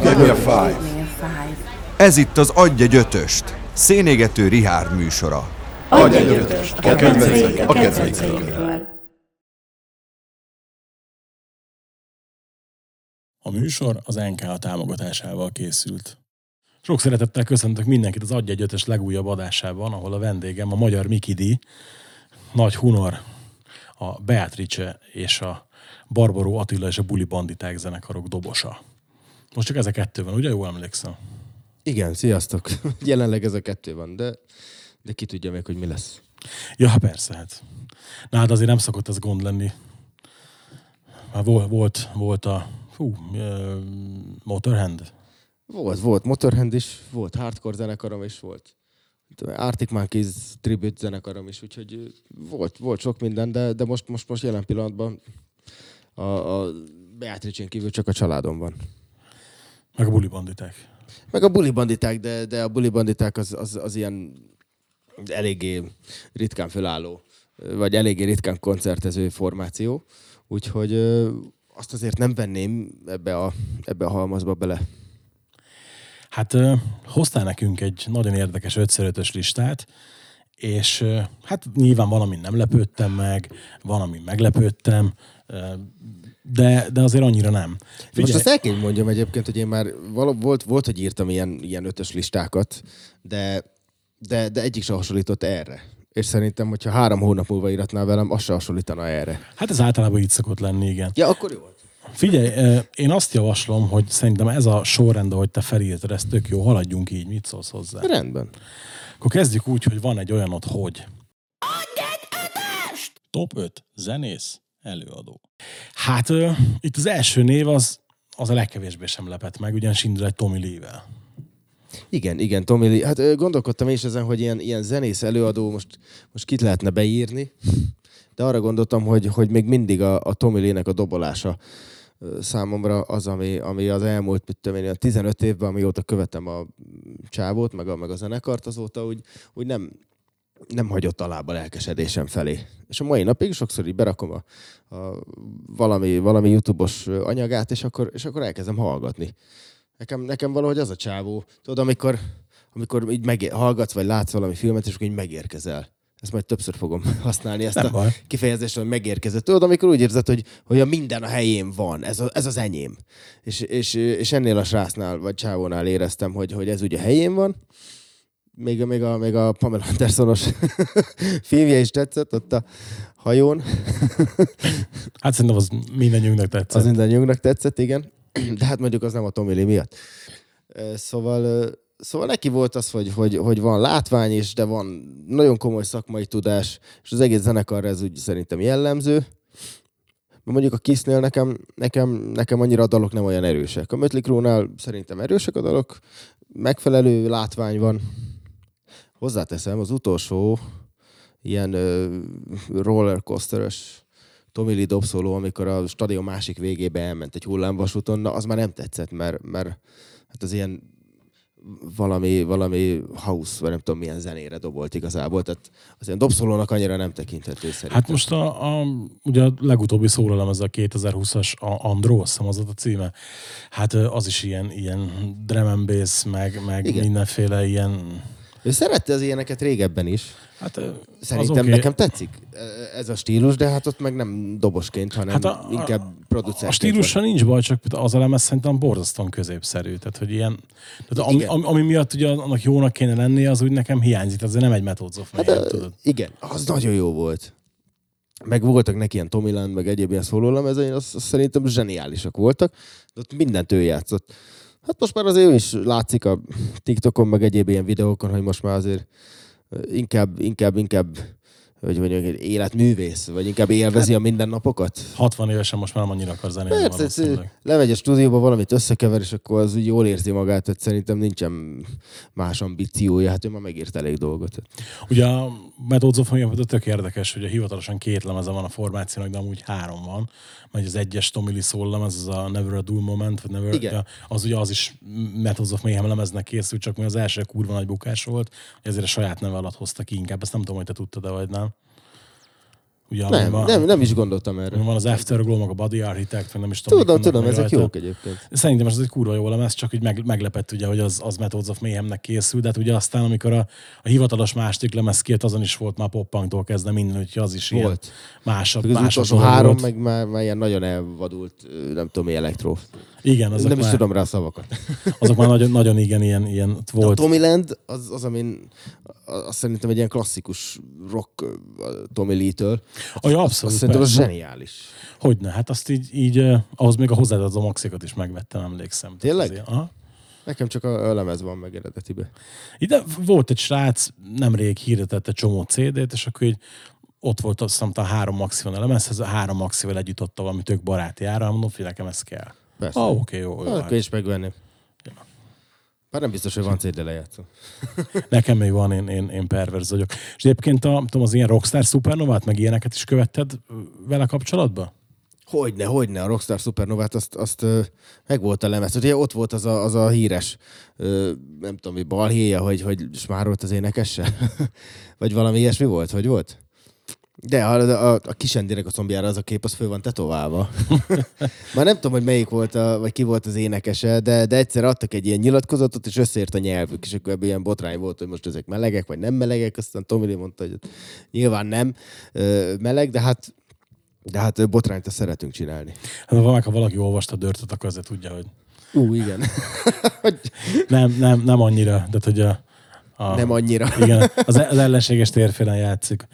Give me a five. Ez itt az Adj egy ötöst, szénégető Rihárd műsora. Adj egy ötöst. A kedvencek, a kedvencek. A műsor az NK támogatásával készült. Sok szeretettel köszöntök mindenkit az Adj egy ötös legújabb adásában, ahol a vendégem a magyar Mikidi, Nagy Hunor, a Beatrice és a Barbaró Attila és a Buli Banditák zenekarok dobosa. Most csak ez a kettő van, ugye? Jól emlékszem. Igen, sziasztok. Jelenleg ez a kettő van, de, de ki tudja még, hogy mi lesz. Ja, persze, hát. Na hát azért nem szokott ez gond lenni. Már volt, volt, volt a fú, ö, Motorhand. Volt, volt Motorhand is, volt hardcore zenekarom is, volt Arctic Monkeys tribute zenekarom is, úgyhogy volt, volt sok minden, de, de most, most, most jelen pillanatban a, a Beatrice-n kívül csak a családom van. Meg a Buli Banditák. Meg a buli banditák, de, de a buli banditák az, az, az ilyen eléggé ritkán fölálló, vagy eléggé ritkán koncertező formáció. Úgyhogy azt azért nem venném ebbe a, ebbe a halmazba bele. Hát hoztál nekünk egy nagyon érdekes 5 listát, és hát nyilván van, amin nem lepődtem meg, van, amin meglepődtem, de, de azért annyira nem. Most azt el kell mondjam egyébként, hogy én már vala, volt, volt, hogy írtam ilyen, ilyen ötös listákat, de, de, de egyik sem hasonlított erre. És szerintem, hogyha három hónap múlva íratnál velem, az se hasonlítana erre. Hát ez általában így szokott lenni, igen. Ja, akkor jó. Figyelj, én azt javaslom, hogy szerintem ez a sorrend, ahogy te felírtad, ez tök jó, haladjunk így, mit szólsz hozzá? Rendben. Akkor kezdjük úgy, hogy van egy olyanod, hogy... Top 5 zenész, előadó. Hát ö, itt az első név az, az a legkevésbé sem lepett meg, ugyanis indul egy Tommy Lee-vel. Igen, igen, Tommy Lee. Hát ö, gondolkodtam is ezen, hogy ilyen, ilyen zenész előadó most, most kit lehetne beírni, de arra gondoltam, hogy, hogy még mindig a, a Tommy Lee-nek a dobolása számomra az, ami, ami az elmúlt, mit tudom én, a 15 évben, amióta követem a csávót, meg a, meg a zenekart, azóta úgy, úgy nem, nem hagyott alább a lelkesedésem felé. És a mai napig sokszor így berakom a, a valami, valami YouTube-os anyagát, és akkor, és akkor elkezdem hallgatni. Nekem, nekem valahogy az a csávó, tudod, amikor, amikor így megé- hallgatsz, vagy látsz valami filmet, és akkor így megérkezel. Ezt majd többször fogom használni, ezt Nem a baj. kifejezést, hogy megérkezett. Tudod, amikor úgy érzed, hogy, hogy a minden a helyén van, ez, a, ez az enyém. És, és, és ennél a srácnál, vagy csávónál éreztem, hogy, hogy ez ugye helyén van. Még, a- még, a, még a Pamela Andersonos filmje is tetszett, ott a hajón. Hát szerintem az mindannyiunknak tetszett. Az minden nyugnak tetszett, igen. De hát mondjuk az nem a Tommy Lee miatt. Szóval, szóval neki volt az, hogy, hogy, hogy van látvány is, de van nagyon komoly szakmai tudás, és az egész zenekar ez úgy szerintem jellemző. Mondjuk a Kissnél nekem, nekem, nekem annyira a dalok nem olyan erősek. A Mötley Crue-nál szerintem erősek a dalok, megfelelő látvány van. Hozzáteszem, az utolsó ilyen ö, rollercoasteres Tommy Lee dobszóló, amikor a stadion másik végébe elment egy hullámvasúton, na az már nem tetszett, mert, mert hát az ilyen valami, valami house, vagy nem tudom milyen zenére dobolt igazából, tehát az ilyen dobszólónak annyira nem tekinthető szerintem. Hát most a, a, ugye a legutóbbi szólalom, ez a 2020-as a Andró, azt hiszem az a címe. Hát az is ilyen, ilyen drum and bass, meg, meg Igen. mindenféle ilyen... Ő szerette az ilyeneket régebben is. Hát, Szerintem oké. nekem tetszik ez a stílus, de hát ott meg nem dobosként, hanem Hát a- inkább producer. A stílussal nincs baj, csak az a lemez szerintem borzasztóan középszerű. Tehát, hogy ilyen, tehát ami, ami, ami, miatt ugye annak jónak kéne lennie, az úgy nekem hiányzik. Ez nem egy Methods of Hát, tudod. igen, az nagyon jó volt. Meg voltak neki ilyen Tomiland, meg egyéb ilyen szólólemezein, az, az szerintem zseniálisak voltak. De ott mindent ő játszott. Hát most már azért ő is látszik a TikTokon, meg egyéb ilyen videókon, hogy most már azért inkább, inkább, inkább hogy mondjuk, életművész, vagy inkább élvezi a mindennapokat. 60 évesen most már nem annyira akar zenélni Persze, ez, lemegy a stúdióba, valamit összekever, és akkor az úgy jól érzi magát, tehát szerintem nincsen más ambíciója, hát ő már megírt elég dolgot. Ugye a Methods of tök érdekes, hogy a hivatalosan két lemeze van a formációnak, de amúgy három van. Mert az egyes Tommy Lee Soul lemez, az a Never a Dull Moment, vagy Never, Igen. az ugye az is Methods of Mayhem lemeznek készült, csak mi az első kurva nagy bukás volt, ezért a saját neve alatt hozta ki inkább. Ezt nem tudom, hogy te tudtad-e, vagy nem. Ugye, Nem, van, nem, nem is gondoltam erre. Van az Afterglow, meg a Body Architect, meg nem is tudom. Tudom, tudom, ezek rajta. jók egyébként. Szerintem ez egy kurva jó lemez, csak hogy meg, meglepett ugye, hogy az, az Methods of Mayhemnek készül, de hát ugye aztán, amikor a, a hivatalos második lemez kijött, azon is volt már pop kezdve minden, úgyhogy az is ilyen Volt. másabb. Meg az másabb utolsó három, volt. meg már, már ilyen nagyon elvadult, nem tudom mi, elektró. Igen, azok nem is már, tudom rá a szavakat. azok már nagyon, nagyon igen, ilyen, ilyen A volt. Tommy Land, az, az amin, az szerintem egy ilyen klasszikus rock a Tommy Lee-től. Aj, Azt abszolút, szerintem az zseniális. Hogyne, hát azt így, így ahhoz még a hozzáadott maxikat is megvettem, emlékszem. Tényleg? azért- Aha. Nekem csak a, a lemez van meg eredetibe. Ide volt egy srác, nemrég hirdetett egy csomó CD-t, és akkor így ott volt azt hiszem, a három maxival a lemezhez, a három maxival együtt adta valami tök baráti ára, mondom, hogy nekem ez kell. Persze. Ah, oké, jó, jó. Akkor hát. is megvenném. Ja. Bár nem biztos, hogy van CD lejátszó. Nekem még van, én, én, én perverz vagyok. És egyébként a, tudom, az ilyen Rockstar Supernovát, meg ilyeneket is követted vele kapcsolatban? Hogyne, hogyne, a Rockstar Supernovát, azt, azt meg volt a lemez. Ugye ott volt az a, az a híres, nem tudom mi, balhéja, hogy, hogy smárolt az énekessel? Vagy valami ilyesmi volt, hogy volt? De a, a, a kisendinek a combjára az a kép, az föl van tetoválva. Már nem tudom, hogy melyik volt, a, vagy ki volt az énekese, de, de egyszer adtak egy ilyen nyilatkozatot, és összeért a nyelvük, és akkor ebből ilyen botrány volt, hogy most ezek melegek, vagy nem melegek, aztán Lee mondta, hogy nyilván nem meleg, de hát de hát botrányt azt szeretünk csinálni. Hát ha, ha valaki olvasta a dörtöt, akkor azért tudja, hogy Ú, igen. nem, nem, nem annyira, de hogy a, a, Nem annyira. Igen, az, az ellenséges térfélen játszik.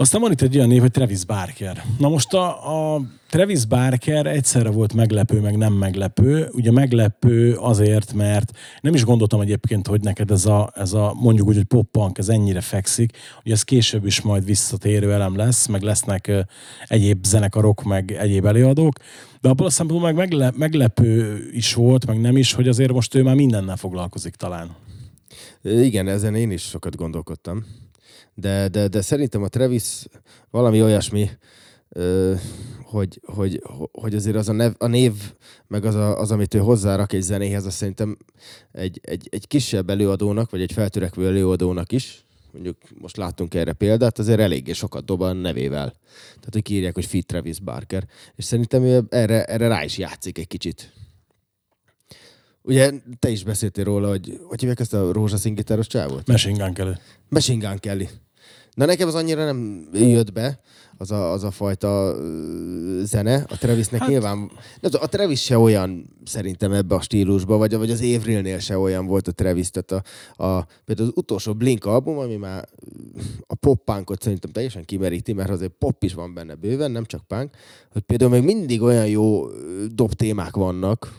Aztán van itt egy olyan név, hogy Travis Barker. Na most a, a Travis Barker egyszerre volt meglepő, meg nem meglepő. Ugye meglepő azért, mert nem is gondoltam egyébként, hogy neked ez a, ez a mondjuk úgy, hogy pop-punk, ez ennyire fekszik. Ugye ez később is majd visszatérő elem lesz, meg lesznek egyéb zenekarok, meg egyéb előadók. De abból a szempontból meg megle, meglepő is volt, meg nem is, hogy azért most ő már mindennel foglalkozik talán. Igen, ezen én is sokat gondolkodtam. De, de, de szerintem a Travis valami olyasmi, ö, hogy, hogy, hogy azért az a, nev, a név, meg az, a, az, amit ő hozzárak egy zenéhez, az szerintem egy, egy, egy kisebb előadónak, vagy egy feltörekvő előadónak is, mondjuk most láttunk erre példát, azért eléggé sokat dob a nevével. Tehát, hogy írják, hogy Fit Travis Barker. És szerintem ő erre, erre rá is játszik egy kicsit. Ugye te is beszéltél róla, hogy hogy hívják ezt a rózsaszín gitáros csávót? Machine Gun Kelly. Machine Gun Kelly. Na nekem az annyira nem jött be, az a, az a fajta zene. A Travisnek hát... nyilván... Nem a Travis se olyan szerintem ebbe a stílusba, vagy, vagy az Avrilnél se olyan volt a Travis. Tehát a, a, például az utolsó Blink album, ami már a pop-punkot szerintem teljesen kimeríti, mert azért pop is van benne bőven, nem csak punk, hogy például még mindig olyan jó dob témák vannak,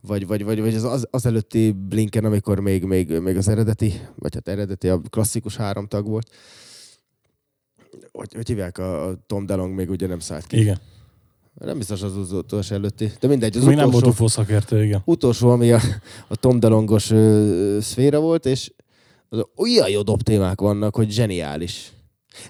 vagy, vagy, vagy, vagy az, az, az előtti Blinken, amikor még, még, még az eredeti, vagy hát eredeti, a klasszikus három tag volt. Hogy, hogy hívják, a, a Tom DeLong még ugye nem szállt ki. Igen. Nem biztos az utolsó előtti, de mindegy, az Még nem volt utolsó, UFO szakértő, igen. utolsó, ami a, a Tom DeLongos ö, szféra volt, és az olyan jó dob témák vannak, hogy zseniális.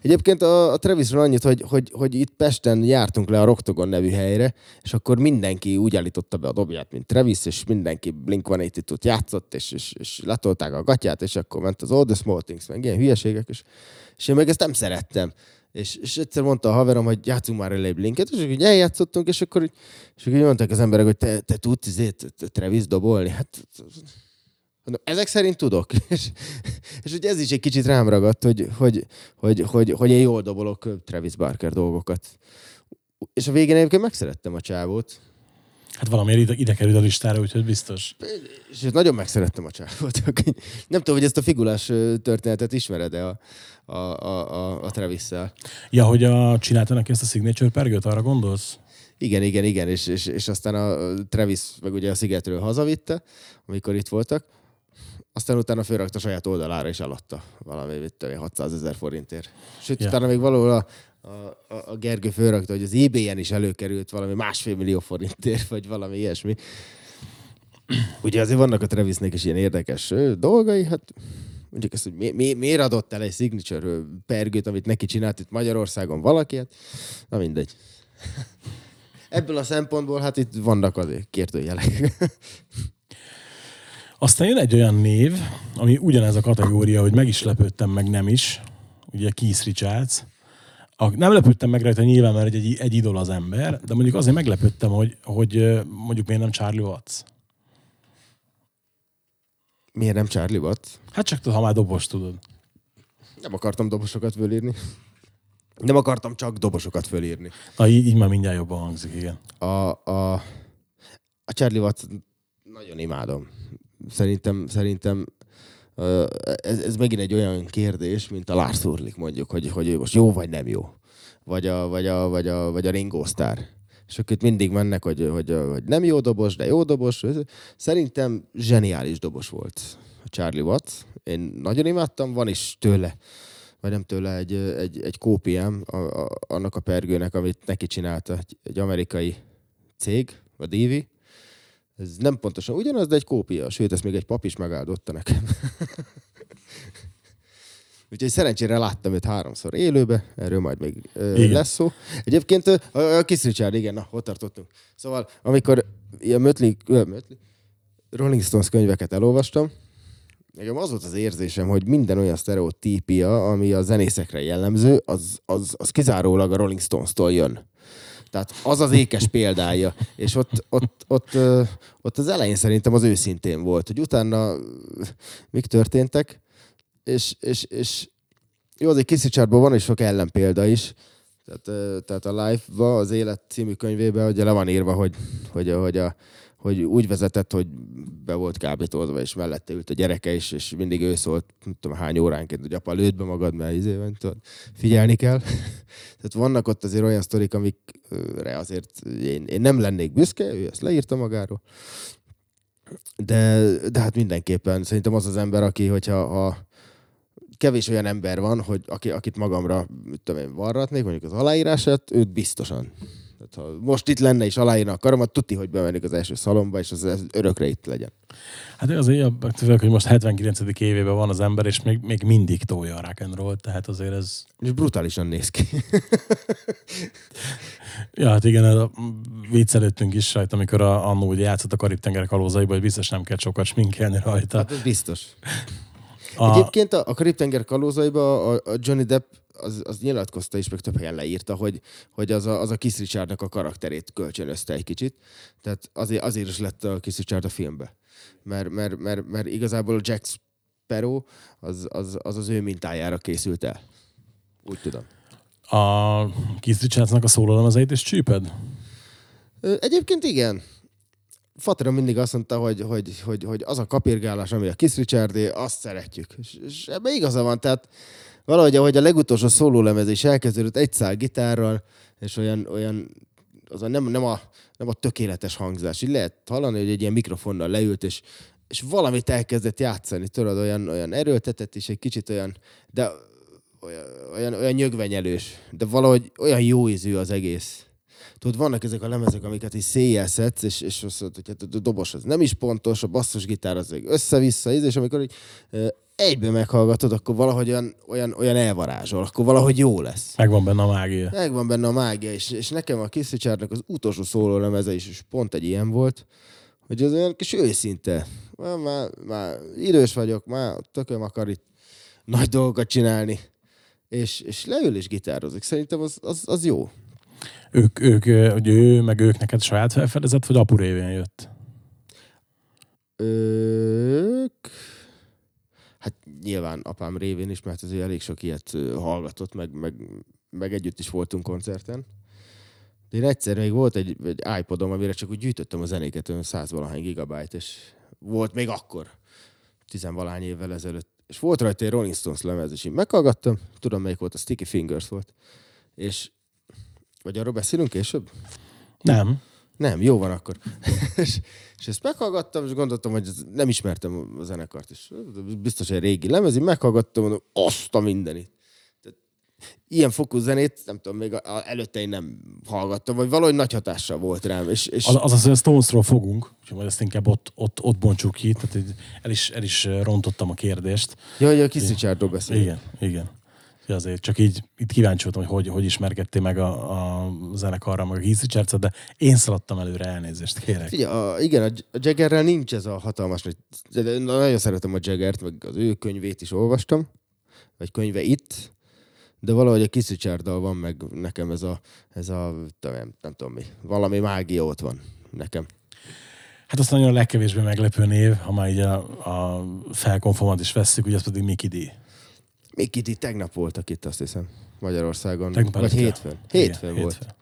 Egyébként a, a Travisről annyit, hogy, hogy, hogy itt Pesten jártunk le a Roktogon nevű helyre, és akkor mindenki úgy állította be a dobját, mint Travis, és mindenki blink 182 játszott, és, és, és letolták a gatyát, és akkor ment az All the Small Things, meg ilyen hülyeségek, és, és én meg ezt nem szerettem. És, és egyszer mondta a haverom, hogy játszunk már elé blinket, és így eljátszottunk, és akkor, és akkor mondták az emberek, hogy te, te tudsz izét, Travis dobolni? Hát Mondom, ezek szerint tudok. És, és hogy ez is egy kicsit rám ragadt, hogy, hogy, hogy, hogy, hogy én jól dobolok Travis Barker dolgokat. És a végén egyébként megszerettem a csávót. Hát valamiért ide, ide kerül a listára, úgyhogy biztos. És nagyon megszerettem a csávót. Nem tudom, hogy ezt a figulás történetet ismered-e a, a, a, a, a Travis-szel. Ja, hogy a, csinálta neki ezt a signature pergőt, arra gondolsz? Igen, igen, igen, és, és, és aztán a Travis meg ugye a szigetről hazavitte, amikor itt voltak, aztán utána fölrakta saját oldalára és eladta valami, mit tudom én, 600 ezer forintért. Sőt, yeah. utána még valahol a, a, a, Gergő fölrakta, hogy az eBay-en is előkerült valami másfél millió forintért, vagy valami ilyesmi. Ugye azért vannak a Travisnek is ilyen érdekes dolgai, hát mondjuk ezt, hogy mi, mi, miért adott el egy signature pergőt, amit neki csinált itt Magyarországon valaki, hát na mindegy. Ebből a szempontból hát itt vannak azért kérdőjelek. Aztán jön egy olyan név, ami ugyanez a kategória, hogy meg is lepődtem, meg nem is. Ugye Keith Richards, A, nem lepődtem meg rajta nyilván, mert egy, egy idol az ember, de mondjuk azért meglepődtem, hogy, hogy mondjuk miért nem Charlie Watts. Miért nem Charlie Watts? Hát csak ha már dobos tudod. Nem akartam dobosokat fölírni. Nem akartam csak dobosokat fölírni. Na, így, így már mindjárt jobban hangzik, igen. A, a, a Charlie Watts nagyon imádom. Szerintem, szerintem ez, ez megint egy olyan kérdés, mint a Lars Ulrich mondjuk, hogy, hogy ő most jó vagy nem jó. Vagy a, vagy a, vagy a, vagy a Ringo Starr. És ők itt mindig mennek, hogy, hogy, hogy nem jó dobos, de jó dobos. Szerintem zseniális dobos volt a Charlie Watts. Én nagyon imádtam, van is tőle vagy nem tőle egy, egy, egy kópiám a, a, annak a pergőnek, amit neki csinálta egy, egy amerikai cég, a Divi. Ez nem pontosan ugyanaz, de egy kópia. Sőt, ezt még egy pap is megáldotta nekem. Úgyhogy szerencsére láttam őt háromszor élőbe, erről majd még ö, Igen. lesz szó. Egyébként a, a Kiss Richard, igen, na, ott tartottunk. Szóval, amikor ilyen Mötley, ö, Mötley, Rolling Stones könyveket elolvastam, Nekem az volt az érzésem, hogy minden olyan sztereotípia, ami a zenészekre jellemző, az, az, az kizárólag a Rolling Stones-tól jön. Tehát az az ékes példája. És ott, ott, ott, ott az elején szerintem az őszintén volt, hogy utána mik történtek, és, és, és jó, azért Kissy Chartban van is sok ellenpélda is, tehát, tehát a Life-ba, az Élet című könyvében ugye le van írva, hogy, hogy, hogy, a, hogy úgy vezetett, hogy be volt kábítózva, és mellette ült a gyereke is, és mindig ő szólt, nem tudom hány óránként, hogy apa, lőd be magad, mert izé, van, tudod, figyelni kell. Tehát vannak ott azért olyan sztorik, amikre azért én, én nem lennék büszke, ő ezt leírta magáról. De, de hát mindenképpen szerintem az az ember, aki, hogyha ha kevés olyan ember van, hogy aki, akit magamra tudom én, varratnék, mondjuk az aláírását, őt biztosan. Tehát, ha most itt lenne és aláírna a karomat, tuti, hogy bemennék az első szalomba, és az, az örökre itt legyen. Hát azért, főleg, hogy most 79. évében van az ember, és még, még mindig tolja a rock and roll, tehát azért ez... És brutálisan néz ki. Ja, hát igen, viccelődtünk is rajta, amikor a, annó ugye játszott a Karib-tenger kalózaiba, hogy biztos nem kell sokat sminkelni rajta. Hát ez biztos. A, Egyébként a, a Karib-tenger kalózaiba a, a Johnny Depp az, az nyilatkozta is, meg több helyen leírta, hogy, hogy az, a, az a Kiss Richardnak a karakterét kölcsönözte egy kicsit. Tehát azért, azért is lett a Kiss Richard a filmbe. Mert, mert, mert, mert igazából Jack Sparrow az az, az az ő mintájára készült el. Úgy tudom. a Keith Richardsnak a szólalomazait is csíped? Egyébként igen. Fatra mindig azt mondta, hogy, hogy, hogy, hogy az a kapirgálás, ami a Kiss Richardé, azt szeretjük. És, és ebben igaza van, tehát valahogy, ahogy a legutolsó szólólemez is elkezdődött egy szál gitárral, és olyan, olyan az a nem, nem, a, nem a tökéletes hangzás. Így lehet hallani, hogy egy ilyen mikrofonnal leült, és, és valamit elkezdett játszani, tudod, olyan, olyan erőltetett, és egy kicsit olyan, de olyan, olyan, olyan nyögvenyelős, de valahogy olyan jó ízű az egész. Tudod, vannak ezek a lemezek, amiket így széjjel szedsz, és, és azt mondod, hogy hát a dobos az nem is pontos, a basszusgitár az össze-vissza, íz, és amikor így, ö, egybe meghallgatod, akkor valahogy olyan, olyan, olyan elvarázsol, akkor valahogy jó lesz. Megvan benne a mágia. Megvan benne a mágia, és, és nekem a Kiss Richardnak az utolsó szóló lemeze is, és pont egy ilyen volt, hogy az olyan kis őszinte. Már, már, már idős vagyok, már tököm akar itt nagy dolgokat csinálni. És, és leül és gitározik. Szerintem az, az, az jó. Ők, ők, hogy ő, meg ők neked saját felfedezett, vagy apu révén jött? Ők... Nyilván apám révén is, mert azért elég sok ilyet hallgatott, meg, meg, meg együtt is voltunk koncerten. De én egyszer még volt egy, egy iPodom, amire csak úgy gyűjtöttem a zenéket, olyan 100 valahány gigabyte, és volt még akkor, tizenvalány évvel ezelőtt. És volt rajta egy Rolling Stones lemez, és én meghallgattam, tudom melyik volt, a Sticky Fingers volt. És, vagy arról beszélünk később? Nem. Nem, jó van akkor. és, és ezt meghallgattam, és gondoltam, hogy nem ismertem a zenekart is. Biztos egy régi lemez, én meghallgattam, mondom, azt a mindenit. Tehát, ilyen fokú zenét, nem tudom, még a, a, előtte én nem hallgattam, vagy valahogy nagy hatással volt rám. És, és Az, az az, hogy a Stonesról fogunk, úgyhogy majd ezt inkább ott, ott, ott bontsuk ki, tehát el is, el is rontottam a kérdést. ja, hogy a Kiss Richardról beszélünk. Igen, igen. Azért csak így itt kíváncsi voltam, hogy hogy, hogy ismerkedtél meg a, a zenekarra, meg a Keith richards de én szaladtam előre, elnézést kérek. Figyelj, a, igen, a, Jaggerrel nincs ez a hatalmas de- Nagyon szeretem a Jaggert, meg az ő könyvét is olvastam, vagy könyve itt, de valahogy a Richarddal van meg nekem ez a, ez a nem, nem tudom mi, valami mágia ott van nekem. Hát azt nagyon a legkevésbé meglepő név, ha már így a, a felkonfomat is vesszük, ugye az pedig Mickey D. Mickey D tegnap voltak itt, azt hiszem, Magyarországon. Tegnap Vagy hétfőn. Hétfőn Igen, volt. hétfőn.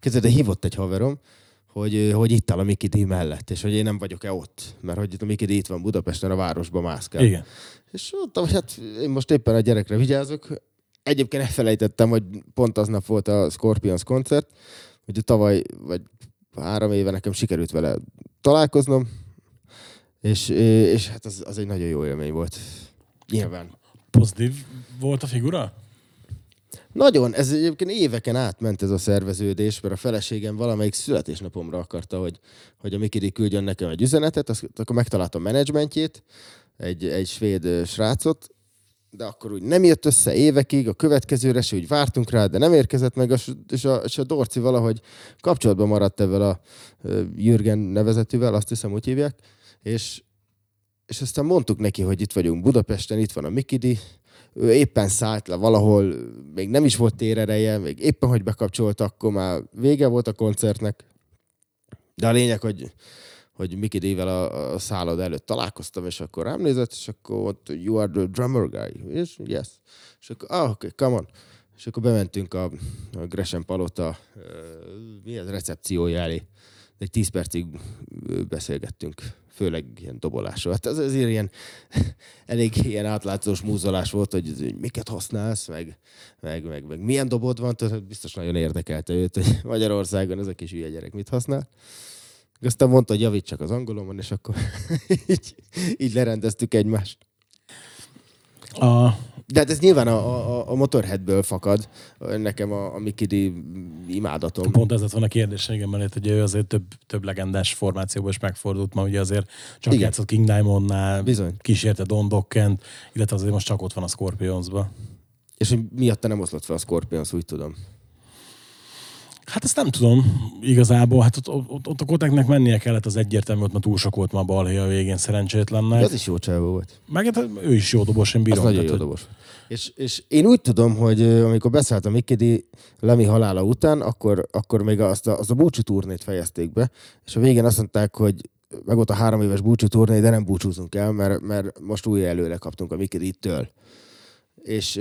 Képzeld, de hívott egy haverom, hogy, hogy itt áll a Mickey D mellett, és hogy én nem vagyok-e ott, mert hogy itt a Mickey D itt van Budapesten, a városban mászkál. Igen. És mondtam, hogy hát én most éppen a gyerekre vigyázok. Egyébként elfelejtettem, hogy pont aznap volt a Scorpions koncert, hogy tavaly, vagy három éve nekem sikerült vele találkoznom, és, és hát az, az egy nagyon jó élmény volt. Nyilván. Pozitív volt a figura? Nagyon, ez egyébként éveken átment ez a szerveződés, mert a feleségem valamelyik születésnapomra akarta, hogy, hogy a Mikidi küldjön nekem egy üzenetet, azt, akkor megtaláltam a menedzsmentjét, egy, egy svéd srácot, de akkor úgy nem jött össze évekig, a következőre se úgy vártunk rá, de nem érkezett meg, és a- és a, Dorci valahogy kapcsolatban maradt ezzel a Jürgen nevezetűvel, azt hiszem úgy hívják, és, és aztán mondtuk neki, hogy itt vagyunk Budapesten, itt van a Mikidi, ő éppen szállt le valahol, még nem is volt térereje, még éppen, hogy bekapcsolt, akkor már vége volt a koncertnek. De a lényeg, hogy, hogy Mickey D-vel a, a szálloda előtt találkoztam, és akkor rám nézett, és akkor ott, you are the drummer guy. És yes. És akkor, ah, okay, come on. És akkor bementünk a, a Gresham Palota uh, mi ez, recepciója elé. Egy tíz percig beszélgettünk, főleg ilyen dobolásról. Hát ez, ez ilyen elég ilyen átlátszós múzolás volt, hogy, hogy miket használsz, meg, meg, meg, meg milyen dobod van, tehát biztos nagyon érdekelte őt, hogy Magyarországon ez a kis hülye gyerek mit használ. Aztán mondta, hogy javítsak az angolomon, és akkor így, így lerendeztük egymást. A, De hát ez nyilván a, a, a Motorheadből fakad, nekem a, a D imádatom. pont ez lett volna a kérdés, igen, mert hogy ő azért több, több legendás formációban is megfordult, ma ugye azért csak Igen. játszott King Diamondnál, Bizony. kísérte Don Dockent, illetve azért most csak ott van a Scorpionsba. És hogy miatta nem oszlott fel a Scorpions, úgy tudom. Hát ezt nem tudom igazából, hát ott, ott, ott a Koteknek mennie kellett az egyértelmű, ott már túl sok volt a balhé a végén szerencsétlennek. De az is jó csávó volt. Meg hát ő is jó dobos, én Az bírom. nagyon tehát, jó hogy- dobos. És, és én úgy tudom, hogy amikor beszállt a Mickey D Lemmy halála után, akkor, akkor még azt a, azt a búcsú turnét fejezték be, és a végén azt mondták, hogy meg volt a három éves búcsú turné, de nem búcsúzunk el, mert, mert most új előre kaptunk a Mickey D-től. És,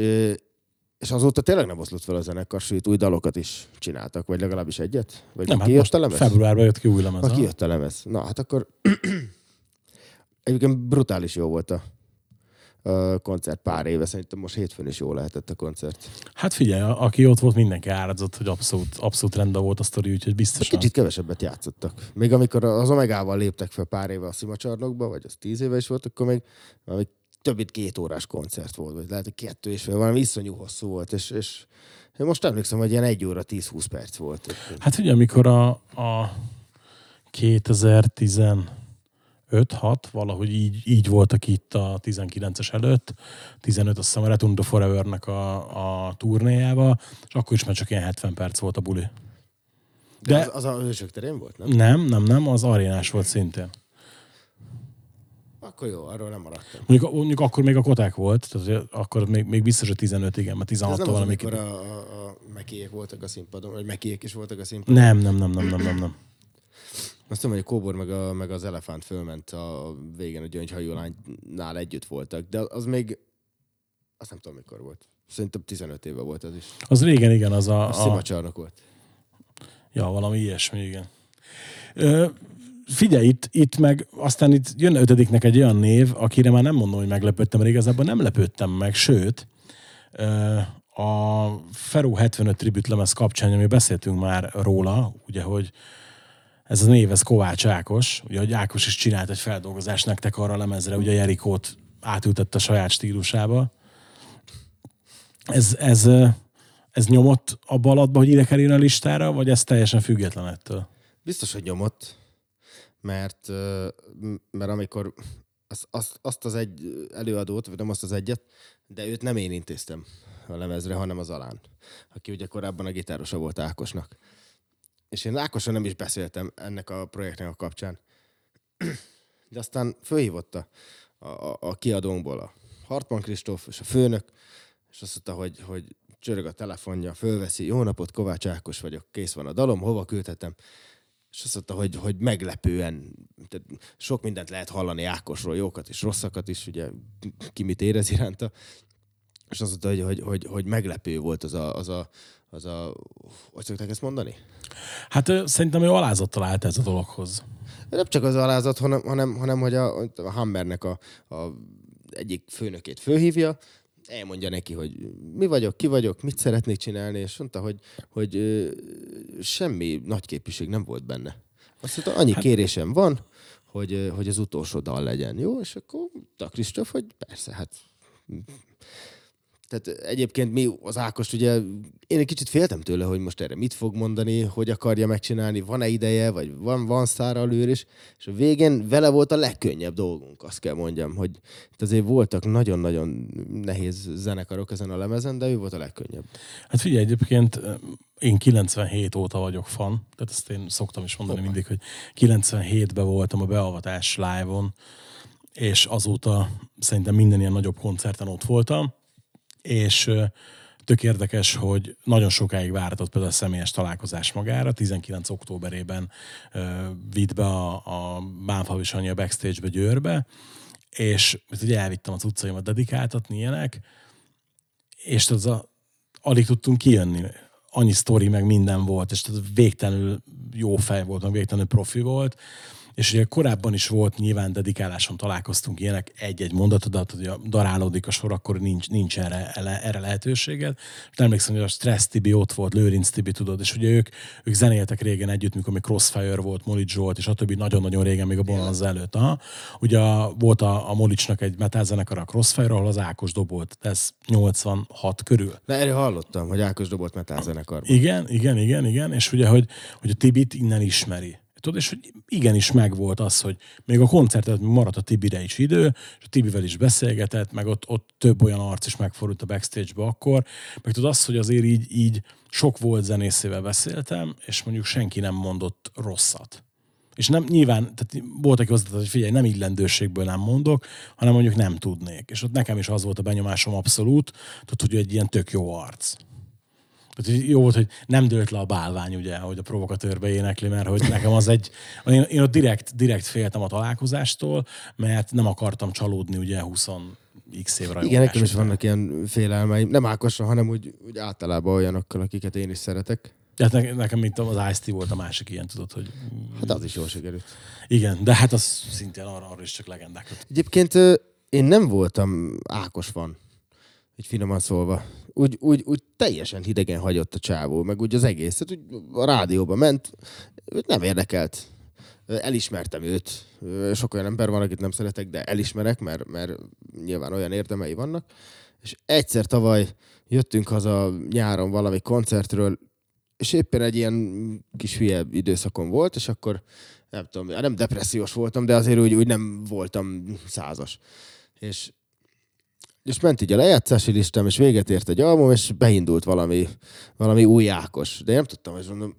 és azóta tényleg nem oszlott fel a zenekar, sőt új dalokat is csináltak, vagy legalábbis egyet? Vagy Nem, hát kijött most a lemez? februárban jött ki új lemez. Ha ha? kijött a lemez. Na, hát akkor egyébként brutális jó volt a, koncert pár éve. Szerintem most hétfőn is jó lehetett a koncert. Hát figyelj, aki ott volt, mindenki áradzott, hogy abszolút, abszolút rendben volt a sztori, úgyhogy biztosan. Kicsit kevesebbet játszottak. Még amikor az Omegával léptek fel pár éve a Szimacsarnokba, vagy az tíz éve is volt, akkor még valami több mint két órás koncert volt, vagy lehet, hogy kettő és fél, valami iszonyú hosszú volt, és, és én most emlékszem, hogy ilyen egy óra 10-20 perc volt. Hát ugye, amikor a, a 2015 6 valahogy így, így voltak itt a 19-es előtt, 15 azt hiszem a Return to Forever-nek a, a turnéjába, és akkor is már csak ilyen 70 perc volt a buli. De De az, az a hősök terén volt, nem? nem, nem, nem, az arénás volt szintén. Akkor jó, arról nem maradtam. Mondjuk, mondjuk akkor még a koták volt, tehát akkor még, még biztos, hogy 15, igen, mert Ez 16 nem az, valami. amikor a, a, a mekiék voltak a színpadon, vagy mekiék is voltak a színpadon. Nem, nem, nem, nem, nem, nem, nem. Azt tudom, hogy a kóbor meg, a, meg az elefánt fölment a végén a gyöngyhajú lánynál együtt voltak, de az még, azt nem tudom mikor volt. Szerintem 15 éve volt az is. Az régen, igen, az a... A a szimacsarnok volt. Ja, valami ilyesmi, igen. Ö, figyelj, itt, itt meg aztán itt jön ötödiknek egy olyan név, akire már nem mondom, hogy meglepődtem, mert igazából nem lepődtem meg, sőt, a Feró 75 tribut lemez kapcsán, ami beszéltünk már róla, ugye, hogy ez a név, ez Kovács Ákos, ugye, hogy Ákos is csinált egy feldolgozást nektek arra a lemezre, ugye Jerikót átültette a saját stílusába. Ez, ez, ez nyomott a balatba, hogy ide kerüljön a listára, vagy ez teljesen független ettől? Biztos, hogy nyomott, mert, mert amikor azt, azt az egy előadót, vagy nem azt az egyet, de őt nem én intéztem a lemezre, hanem az Alán, aki ugye korábban a gitárosa volt Ákosnak. És én Ákosan nem is beszéltem ennek a projektnek a kapcsán. De aztán fölhívott a, a, a kiadónkból a Hartmann Kristóf és a főnök, és azt mondta, hogy, hogy csörög a telefonja, fölveszi, jó napot, Kovács Ákos vagyok, kész van a dalom, hova küldhetem? És azt mondta, hogy, hogy meglepően, tehát sok mindent lehet hallani Ákosról, jókat és rosszakat is, ugye ki mit érez iránta, és azt mondta, hogy, hogy, hogy, hogy meglepő volt az a, az a, az a, hogy szokták ezt mondani? Hát szerintem ő alázattal állt ez a dologhoz. Nem csak az alázat, hanem, hanem, hanem hogy a, a Hammernek a, a egyik főnökét fölhívja, elmondja neki, hogy mi vagyok, ki vagyok, mit szeretnék csinálni, és mondta, hogy, hogy ö, semmi nagy képviség nem volt benne. Azt mondta, annyi hát... kérésem van, hogy, hogy az utolsó dal legyen. Jó, és akkor a Kristóf, hogy persze, hát tehát egyébként mi az Ákos, ugye én egy kicsit féltem tőle, hogy most erre mit fog mondani, hogy akarja megcsinálni, van-e ideje, vagy van, van szára a lőr is, és a végén vele volt a legkönnyebb dolgunk, azt kell mondjam, hogy itt azért voltak nagyon-nagyon nehéz zenekarok ezen a lemezen, de ő volt a legkönnyebb. Hát figyelj, egyébként én 97 óta vagyok fan, tehát ezt én szoktam is mondani Hoppá. mindig, hogy 97-ben voltam a beavatás live-on, és azóta szerintem minden ilyen nagyobb koncerten ott voltam, és tök érdekes, hogy nagyon sokáig várhatott például a személyes találkozás magára. 19. októberében ö, vitt be a, a Bánfalvi Sanyi a backstage-be Győrbe, és hát ugye elvittem az utcaimat dedikáltatni ilyenek, és az a, alig tudtunk kijönni. Annyi sztori, meg minden volt, és tehát végtelenül jó fej volt, meg végtelenül profi volt. És ugye korábban is volt nyilván dedikáláson találkoztunk ilyenek egy-egy mondatodat, hogy darálódik a sor, akkor nincs, nincs erre, erre lehetőséged. És emlékszem, hogy a Stressz Tibi ott volt, Lőrinc Tibi, tudod, és ugye ők, ők zenéltek régen együtt, mikor még Crossfire volt, Molic Zsolt, és a többi nagyon-nagyon régen, még a Bonanza előtt. Aha. Ugye volt a, a Molicnak egy metal zenekar, a Crossfire, ahol az Ákos dobolt, ez 86 körül. De erről hallottam, hogy Ákos dobolt metal zenekarban. Igen, igen, igen, igen, és ugye, hogy, hogy a Tibit innen ismeri. Tudod, és hogy igenis megvolt az, hogy még a koncertet maradt a Tibire is idő, és a Tibivel is beszélgetett, meg ott, ott több olyan arc is megfordult a backstage-be akkor, meg tudod azt, hogy azért így, így sok volt zenészével beszéltem, és mondjuk senki nem mondott rosszat. És nem, nyilván, tehát volt, aki azt hogy figyelj, nem illendőségből nem mondok, hanem mondjuk nem tudnék. És ott nekem is az volt a benyomásom abszolút, tudod, hogy egy ilyen tök jó arc. Jó volt, hogy nem dőlt le a bálvány, ugye, hogy a provokatőrbe énekli, mert hogy nekem az egy... Én, én ott direkt, direkt féltem a találkozástól, mert nem akartam csalódni ugye 20 x év rajongás Igen, nekem is vannak ilyen félelmeim. Nem Ákosra, hanem úgy, úgy általában olyanokkal, akiket én is szeretek. Hát ne, nekem mint az Ice-T volt a másik ilyen, tudod, hogy Hát az is jól sikerült. igen, de hát az szintén arra, arra is csak legendákat. Egyébként én nem voltam Ákos van, így finoman szólva. Úgy, úgy, úgy teljesen hidegen hagyott a csávó, meg úgy az egész. Tehát úgy a rádióba ment, őt nem érdekelt. Elismertem őt. Sok olyan ember van, akit nem szeretek, de elismerek, mert, mert nyilván olyan érdemei vannak. És egyszer tavaly jöttünk haza nyáron valami koncertről, és éppen egy ilyen kis hülye időszakon volt, és akkor nem tudom, hát nem depressziós voltam, de azért úgy, úgy nem voltam százas. És, és ment így a lejátszási listám, és véget ért egy album, és beindult valami, valami új Ákos. De én nem tudtam, hogy mondom,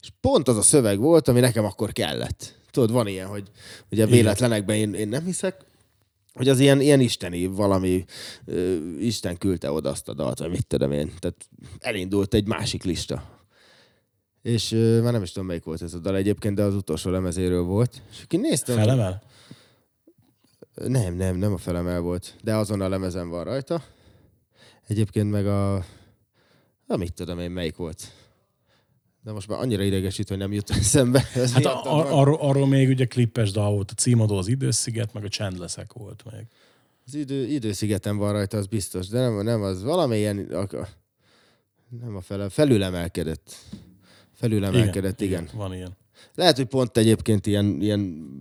és pont az a szöveg volt, ami nekem akkor kellett. Tudod, van ilyen, hogy ugye véletlenekben én, én nem hiszek, hogy az ilyen, ilyen isteni valami, ö, Isten küldte oda azt a dalt, vagy mit tudom én. Tehát elindult egy másik lista. És ö, már nem is tudom, melyik volt ez a dal egyébként, de az utolsó lemezéről volt. És aki néztem... Felemel? Nem, nem, nem a felemel volt, de azon a lemezen van rajta. Egyébként meg a... Na, mit tudom én, melyik volt. De most már annyira idegesít, hogy nem jut eszembe. Ez Hát a, a, arról, arról még ugye klippes dal volt, a címadó az idősziget, meg a csendleszek volt még. Az idő, időszigeten van rajta, az biztos, de nem, nem az valamilyen... A, nem a fele, felülemelkedett. Felülemelkedett, igen. igen. Van ilyen. Lehet, hogy pont egyébként ilyen, ilyen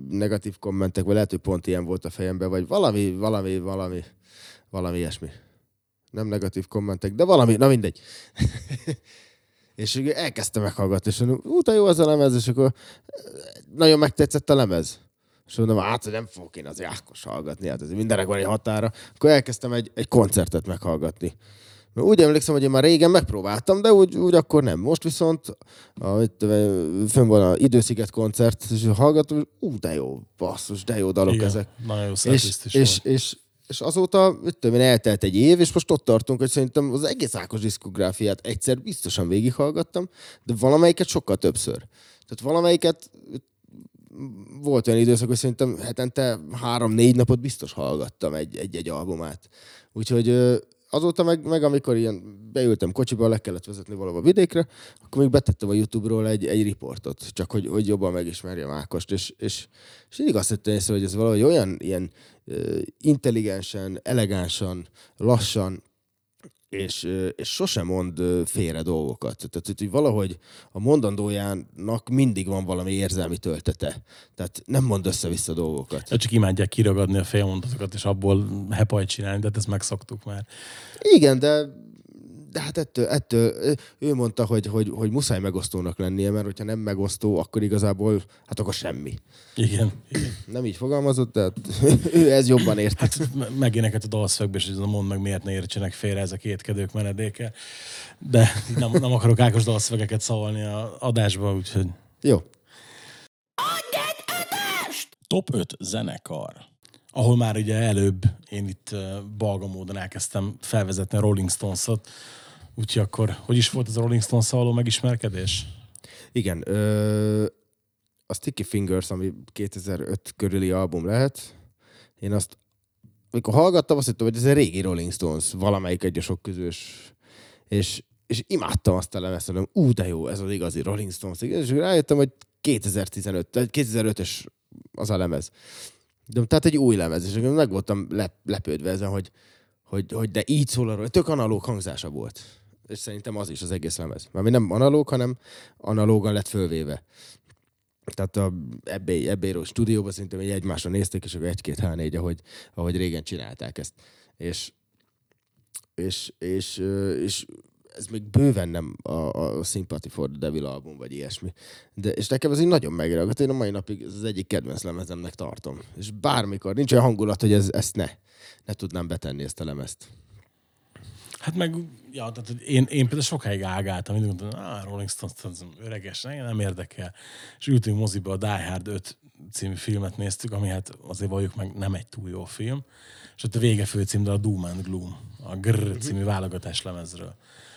negatív kommentek, vagy lehet, hogy pont ilyen volt a fejemben, vagy valami, valami, valami, valami ilyesmi. Nem negatív kommentek, de valami, na mindegy. és elkezdtem meghallgatni, és mondom, ú, jó az a lemez, és akkor nagyon megtetszett a lemez. És mondom, hát nem fogok én az Ákos hallgatni, hát ez mindenek van egy határa. Akkor elkezdtem egy, egy koncertet meghallgatni. Úgy emlékszem, hogy én már régen megpróbáltam, de úgy, úgy akkor nem. Most viszont a, itt, fönn van a Idősziget koncert, és hallgatom, ú, de jó, basszus, de jó dalok Igen, ezek. Nagyon jó És, és, volt. és és azóta, mit tudom én, eltelt egy év, és most ott tartunk, hogy szerintem az egész Ákos diszkográfiát egyszer biztosan végighallgattam, de valamelyiket sokkal többször. Tehát valamelyiket volt olyan időszak, hogy szerintem hetente három-négy napot biztos hallgattam egy-egy albumát. Úgyhogy azóta meg, meg, amikor ilyen beültem kocsiba, le kellett vezetni valahova vidékre, akkor még betettem a YouTube-ról egy, egy riportot, csak hogy, hogy jobban megismerjem Ákost, és, és, és mindig azt vettem észre, hogy ez valahogy olyan ilyen intelligensen, elegánsan, lassan, és, és sosem mond félre dolgokat. Tehát, hogy valahogy a mondandójának mindig van valami érzelmi töltete. Tehát nem mond össze-vissza dolgokat. Csak imádják kiragadni a félmondatokat, és abból hepajt csinálni, de hát ezt megszoktuk már. Igen, de de hát ettől, ettől ő mondta, hogy, hogy, hogy muszáj megosztónak lennie, mert hogyha nem megosztó, akkor igazából, hát akkor semmi. Igen. igen. Nem így fogalmazott, de hát ő ez jobban ért. Hát me- megéneket a dalszövegbe, és mondd meg, miért ne értsenek félre ezek a kétkedők menedéke. De nem, nem akarok Ákos dalszövegeket szavalni a adásba, úgyhogy Jó. Top 5 zenekar. Ahol már ugye előbb én itt balga módon elkezdtem felvezetni a Rolling Stones-ot. Úgyhogy akkor, hogy is volt ez a Rolling stones való megismerkedés? Igen. Ö, a Sticky Fingers, ami 2005 körüli album lehet, én azt, amikor hallgattam, azt hittem, hogy ez egy régi Rolling Stones, valamelyik egy a sok közös, és, és imádtam azt a lemezt, mondom, ú, de jó, ez az igazi Rolling Stones. És rájöttem, hogy 2015, tehát 2005-ös az a lemez. De, tehát egy új lemez, és meg voltam lep, lepődve ezen, hogy, hogy, hogy de így szól arról, tök analóg hangzása volt. És szerintem az is az egész lemez. Mert nem analóg, hanem analógan lett fölvéve. Tehát a ebbé, ebbéről stúdióban szerintem egy egymásra nézték, és akkor egy-két h négy, ahogy, ahogy régen csinálták ezt. És, és, és, és ez még bőven nem a, a Sympathy for the Devil album, vagy ilyesmi. De, és nekem ez így nagyon megragadt. Én a mai napig az egyik kedvenc lemezemnek tartom. És bármikor, nincs olyan hangulat, hogy ez, ezt ne, ne tudnám betenni ezt a lemezt. Hát meg, ja, tehát én, én például sokáig ágáltam, mindig mondtam, ah, Rolling Stones, az öreges, nem érdekel. És ültünk moziba a Die Hard 5 című filmet néztük, ami hát azért valljuk meg nem egy túl jó film. És ott a vége főcím, de a Doom and Gloom, a Grrr című válogatás lemezről.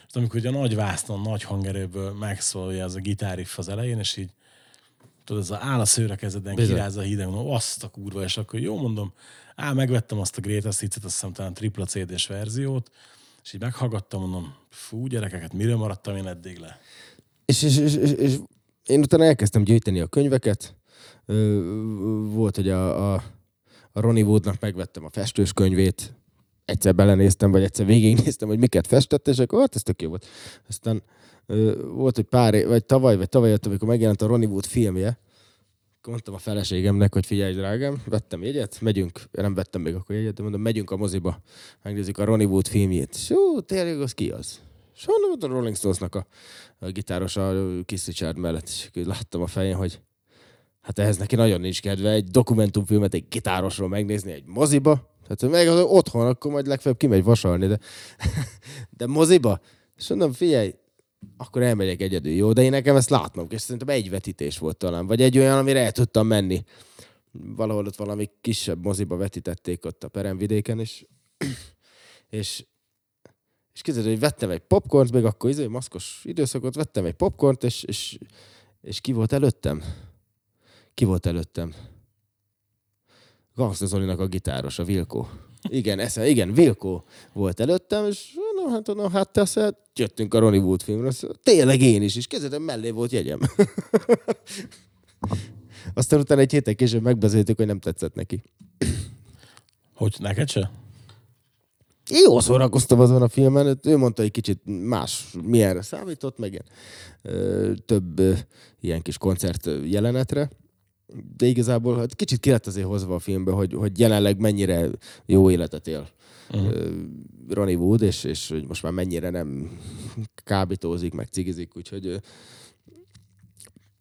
És amikor ugye a nagy vásznon, nagy hangerőből megszólja ez a gitáriff az elején, és így tudod, ez a áll a szőre kezeden, kiráz a hideg, mondom, azt a kurva, és akkor jó mondom, á, megvettem azt a Greatest Hits-et, azt hiszem talán tripla CD-s verziót, és így meghallgattam, mondom, fú, gyerekeket, miről maradtam én eddig le? És, és, és, és, és én utána elkezdtem gyűjteni a könyveket. Volt, hogy a, a, a Ronnie Woodnak megvettem a festős könyvét, egyszer belenéztem, vagy egyszer végignéztem, hogy miket festett, és akkor hát ez tök jó volt. Aztán volt, hogy pár év, vagy tavaly, vagy tavaly jött, amikor megjelent a Ronnie Wood filmje, mondtam a feleségemnek, hogy figyelj, drágám, vettem jegyet, megyünk, nem vettem még akkor jegyet, de mondom, megyünk a moziba, megnézzük a Ronnie Wood filmjét. És jó, tényleg az ki az? És mondom, a Rolling Stonesnak a, a gitáros a Keith Richard mellett, és láttam a fején, hogy hát ehhez neki nagyon nincs kedve egy dokumentumfilmet egy gitárosról megnézni egy moziba, tehát meg az otthon, akkor majd legfeljebb kimegy vasalni, de, de moziba. És mondom, figyelj, akkor elmegyek egyedül, jó? De én nekem ezt látnom, és szerintem egy vetítés volt talán, vagy egy olyan, amire el tudtam menni. Valahol ott valami kisebb moziba vetítették ott a peremvidéken, és, és, és képzeld, hogy vettem egy popcornt, még akkor izé, maszkos időszakot, vettem egy popcornt, és, és, és ki volt előttem? Ki volt előttem? Gangsta Zolinak a gitáros, a Vilko. Igen, esze, igen, Vilko volt előttem, és hát, no, hát te azt jöttünk a Ronnie Wood filmre. Tényleg én is, és kezdetem mellé volt jegyem. Aztán utána egy héten később megbeszéltük, hogy nem tetszett neki. Hogy neked se? Én jó szórakoztam azon a filmen, ő mondta, hogy kicsit más, milyenre számított, meg ilyen, ö, több ö, ilyen kis koncert jelenetre de igazából hát kicsit ki lett azért hozva a filmbe, hogy, hogy jelenleg mennyire jó életet él uh-huh. Ronnie Wood, és, és hogy most már mennyire nem kábítózik, meg cigizik, úgyhogy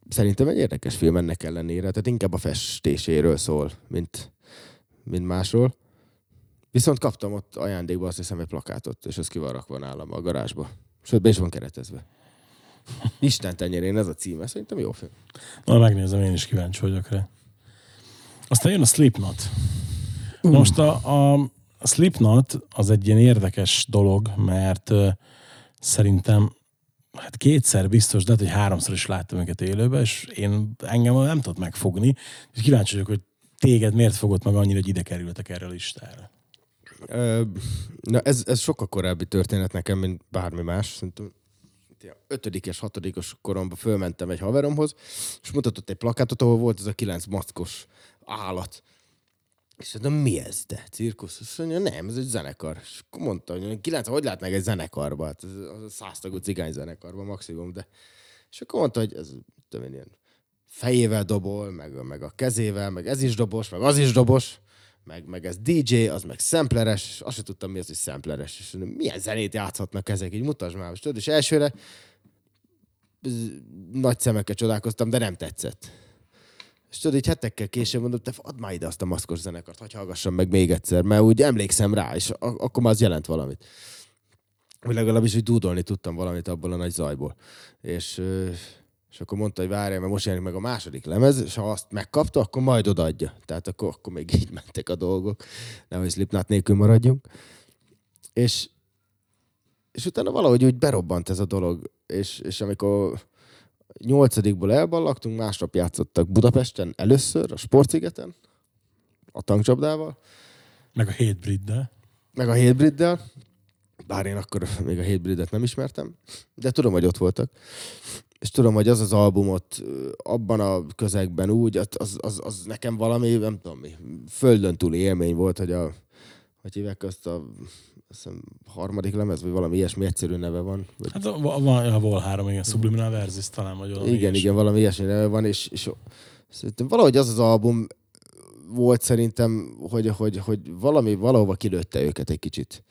szerintem egy érdekes film ennek ellenére, tehát inkább a festéséről szól, mint, mint másról. Viszont kaptam ott ajándékba azt hiszem egy plakátot, és ez ki van rakva nálam a garázsba. Sőt, be is van keretezve. Isten tenyerén ez a címe, szerintem jó film. Na, megnézem, én is kíváncsi vagyok rá. Aztán jön a Slipknot. Most a, a a Slipknot az egy ilyen érdekes dolog, mert szerintem hát kétszer biztos, de hát, hogy háromszor is láttam őket élőben, és én engem nem tudott megfogni. És kíváncsi vagyok, hogy téged miért fogott meg annyira, hogy ide kerültek erre a listára. Na, ez, ez sokkal korábbi történet nekem, mint bármi más. Szerintem ötödikes, hatodikos koromban fölmentem egy haveromhoz, és mutatott egy plakátot, ahol volt ez a kilenc maszkos állat. És mondom, mi ez, de? Cirkusz? Azt mondja, nem, ez egy zenekar. És akkor mondta, hogy kilenc, hogy látnák egy zenekarba? Hát ez a száztagú cigány zenekarba maximum, de... És akkor mondta, hogy ez, tudom én, ilyen fejével dobol, meg, meg a kezével, meg ez is dobos, meg az is dobos, meg, meg ez DJ, az meg sampleres, és azt sem tudtam, mi az, hogy sampleres. És mondom, milyen zenét játszhatnak ezek, így mutasd már. És, tudod, és elsőre nagy szemekkel csodálkoztam, de nem tetszett. És tudod, így hetekkel később mondom, te add már ide azt a maszkos zenekart, hogy hallgassam meg még egyszer, mert úgy emlékszem rá, és ak- akkor már az jelent valamit. Vagy legalábbis, hogy dúdolni tudtam valamit abból a nagy zajból. És, és akkor mondta, hogy várjál, mert most jelenik meg a második lemez, és ha azt megkapta, akkor majd odaadja. Tehát akkor, akkor még így mentek a dolgok. Nehogy Slipknot nélkül maradjunk. És, és utána valahogy úgy berobbant ez a dolog. És, és amikor nyolcadikból elballagtunk, másnap játszottak Budapesten először, a Sportszigeten, a tankcsapdával, Meg a Hatebreed-del. meg a Hatebreed-del, bár én akkor még a Hatebreed-et nem ismertem, de tudom, hogy ott voltak. És tudom, hogy az az albumot abban a közegben úgy, az, az, az, nekem valami, nem tudom mi, földön túli élmény volt, hogy a, hogy hívják azt a hiszem, harmadik lemez, vagy valami ilyesmi egyszerű neve van. Vagy Hát a- van a Vol 3, igen, Subliminal Versus talán, vagy valami igen, ilyesmi. igen, valami ilyesmi neve van, és, és szerintem valahogy az az album volt szerintem, hogy, hogy, hogy valami valahova kilőtte őket egy kicsit.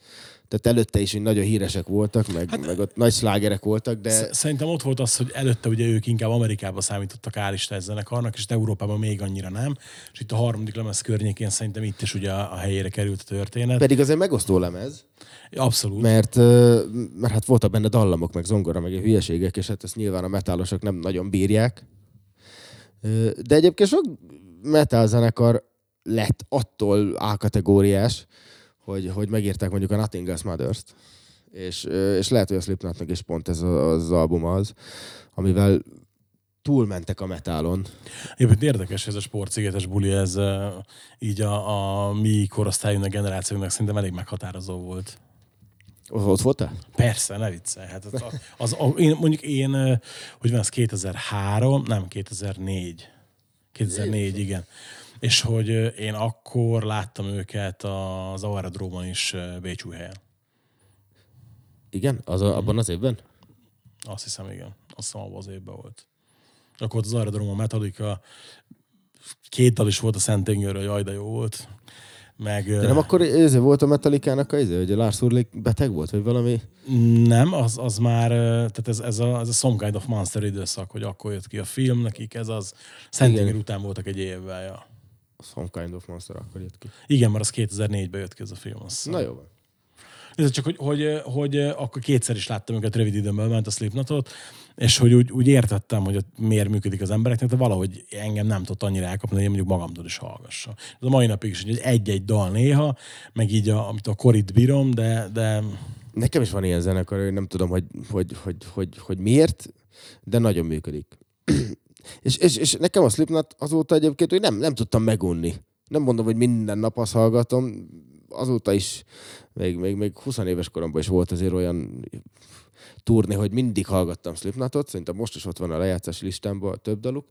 Tehát előtte is hogy nagyon híresek voltak, meg, hát, meg ott nagy slágerek voltak, de Sz- Szerintem ott volt az, hogy előtte ugye ők inkább Amerikába számítottak állista zenekarnak, és Európában még annyira nem. És itt a harmadik lemez környékén szerintem itt is ugye a a helyére került a történet. pedig azért megosztó lemez, Abszolút. mert, mert hát voltak benne dallamok, meg zongora, meg ilyen hülyeségek, és hát ezt nyilván a metálosok nem nagyon bírják. De egyébként sok metal zenekar lett attól A-kategóriás, hogy, hogy megírták mondjuk a Nothing Else Mothers-t. És, és lehet, hogy a Slipknotnak is pont ez az album az, amivel túlmentek a metálon. Egyébként érdekes, ez a sportszigetes buli, ez így a, a mi korosztályunknak, generációnknak szerintem elég meghatározó volt. Ott voltál? Persze, ne viccelj. Hát az, az, az, én, mondjuk én, hogy van, az 2003, nem, 2004. 2004, igen. És hogy én akkor láttam őket az Aerodrómon is Bécsúhelyen. Igen? Az a, abban az évben? Azt hiszem, igen. Azt hiszem, abban az évben volt. Akkor az Aerodromon Metallica, két dal is volt a Szentengőről, jaj, de jó volt. Meg, De nem akkor ez volt a Metallica-nak a izé, hogy a Lars Ulrich beteg volt, vagy valami? Nem, az, az már, tehát ez, ez, a, ez a Some Kind of Monster időszak, hogy akkor jött ki a film nekik, ez az Igen. után voltak egy évvel, ja. Some Kind of Monster akkor jött ki. Igen, mert az 2004-ben jött ki ez a film. Azt hiszem. Na jó van. Nézd, csak hogy, hogy, hogy, akkor kétszer is láttam őket rövid időn belül, ment a Slipknotot, és hogy úgy, úgy értettem, hogy ott miért működik az embereknek, de valahogy engem nem tudott annyira elkapni, hogy én mondjuk magamtól is hallgassa. Ez a mai napig is, hogy egy-egy dal néha, meg így, a, amit a korit bírom, de, de Nekem is van ilyen zenekar, nem tudom, hogy, hogy, hogy, hogy, hogy miért, de nagyon működik. És, és, és, nekem a Slipknot azóta egyébként, hogy nem, nem tudtam megunni. Nem mondom, hogy minden nap azt hallgatom, azóta is, még, még, még 20 éves koromban is volt azért olyan turné, hogy mindig hallgattam Slipknotot, szerintem most is ott van a lejátszási listámban több daluk,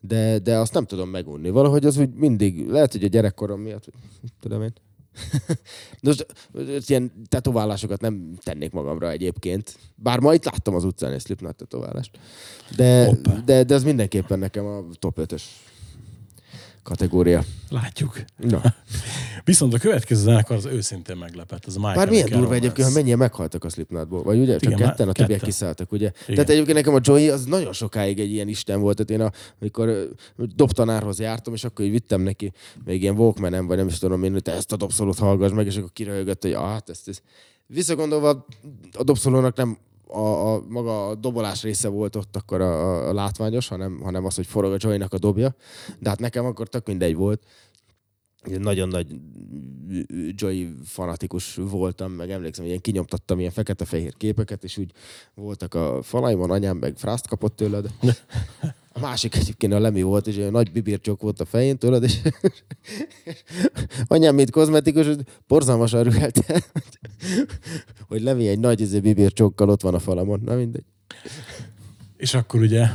de, de azt nem tudom megunni. Valahogy az úgy mindig, lehet, hogy a gyerekkorom miatt, tudom én. Most ilyen tetoválásokat nem tennék magamra egyébként. Bár ma itt láttam az utcán egy Slipknot tetoválást. De, Hoppá. de, de ez mindenképpen nekem a top 5-ös kategória. látjuk. Na. Viszont a következő zenekar az őszintén meglepett, az My Bár milyen durva egyébként, Romance. mennyien meghaltak a Slipknotból. Vagy ugye? Csak Igen, ketten, a többiek kiszálltak, ugye? Igen. Tehát egyébként nekem a Joey az nagyon sokáig egy ilyen isten volt. Tehát én a, amikor dobtanárhoz jártam, és akkor így vittem neki még ilyen walkman vagy nem is tudom én, hogy te ezt a dobszolót hallgass meg, és akkor kiröhögött, hogy ah, hát ezt, ezt. Visszagondolva a dobszolónak nem a, a, maga a dobolás része volt ott akkor a, a, a látványos, hanem, hanem az, hogy forog a Joey-nak a dobja. De hát nekem akkor tök mindegy volt. Én nagyon nagy Joy fanatikus voltam, meg emlékszem, ilyen kinyomtattam ilyen fekete-fehér képeket, és úgy voltak a falaimon, anyám meg frászt kapott tőled. A másik egyébként a Lemi volt, és egy nagy bibircsok volt a fején tőled, és anyám, mint kozmetikus, borzalmasan rühelte, hogy Lemi egy nagy izé, bibircsokkal ott van a falamon. Na mindegy. És akkor ugye,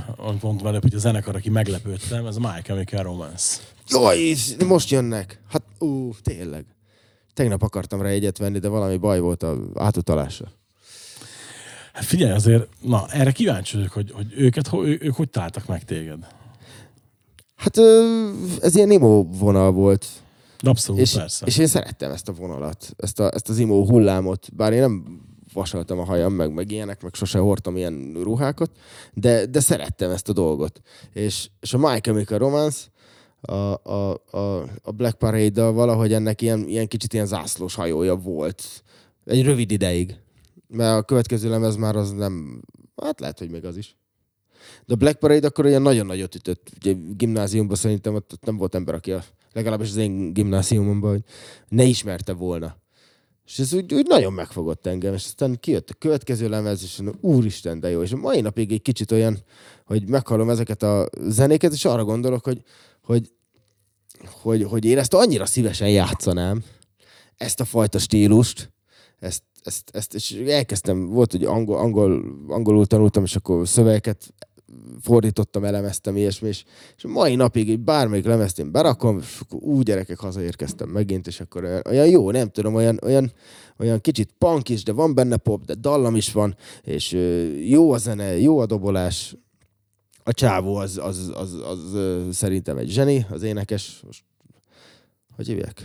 mondtam előbb, hogy a zenekar, aki meglepődtem, ez a My Chemical Romance. Jaj, most jönnek. Hát, ú, tényleg. Tegnap akartam rá egyet venni, de valami baj volt a átutalással. Hát figyelj azért, na, erre kíváncsi vagyok, hogy, hogy őket, ő, ők hogy találtak meg téged? Hát ez ilyen imo vonal volt. Abszolút, És, persze. és én szerettem ezt a vonalat, ezt, a, ezt az imo hullámot, bár én nem vasaltam a hajam, meg, meg ilyenek, meg sose hordtam ilyen ruhákat, de, de szerettem ezt a dolgot. És, és a My Chemical Romance, a, a, a, a Black Parade-dal valahogy ennek ilyen, ilyen kicsit ilyen zászlós hajója volt. Egy rövid ideig. Mert a következő lemez már az nem... Hát lehet, hogy még az is. De a Black Parade akkor olyan nagyon nagyot ütött. Ugye gimnáziumban szerintem ott, ott nem volt ember, aki a, legalábbis az én gimnáziumomban, hogy ne ismerte volna. És ez úgy, úgy nagyon megfogott engem, és aztán kijött a következő lemez, és mondom, úristen, de jó. És a mai napig egy kicsit olyan, hogy meghallom ezeket a zenéket, és arra gondolok, hogy, hogy, hogy, hogy én ezt annyira szívesen játszanám, ezt a fajta stílust, ezt, ezt, ezt és elkezdtem, volt, hogy angol, angol, angolul tanultam, és akkor szövegeket fordítottam, elemeztem, ilyesmi, és, és mai napig így bármelyik lemezt én berakom, és akkor úgy gyerekek hazaérkeztem megint, és akkor olyan, olyan jó, nem tudom, olyan, olyan, olyan kicsit punk is, de van benne pop, de dallam is van, és ö, jó a zene, jó a dobolás, a csávó az, az, az, az, az szerintem egy zseni, az énekes, most, hogy hívják?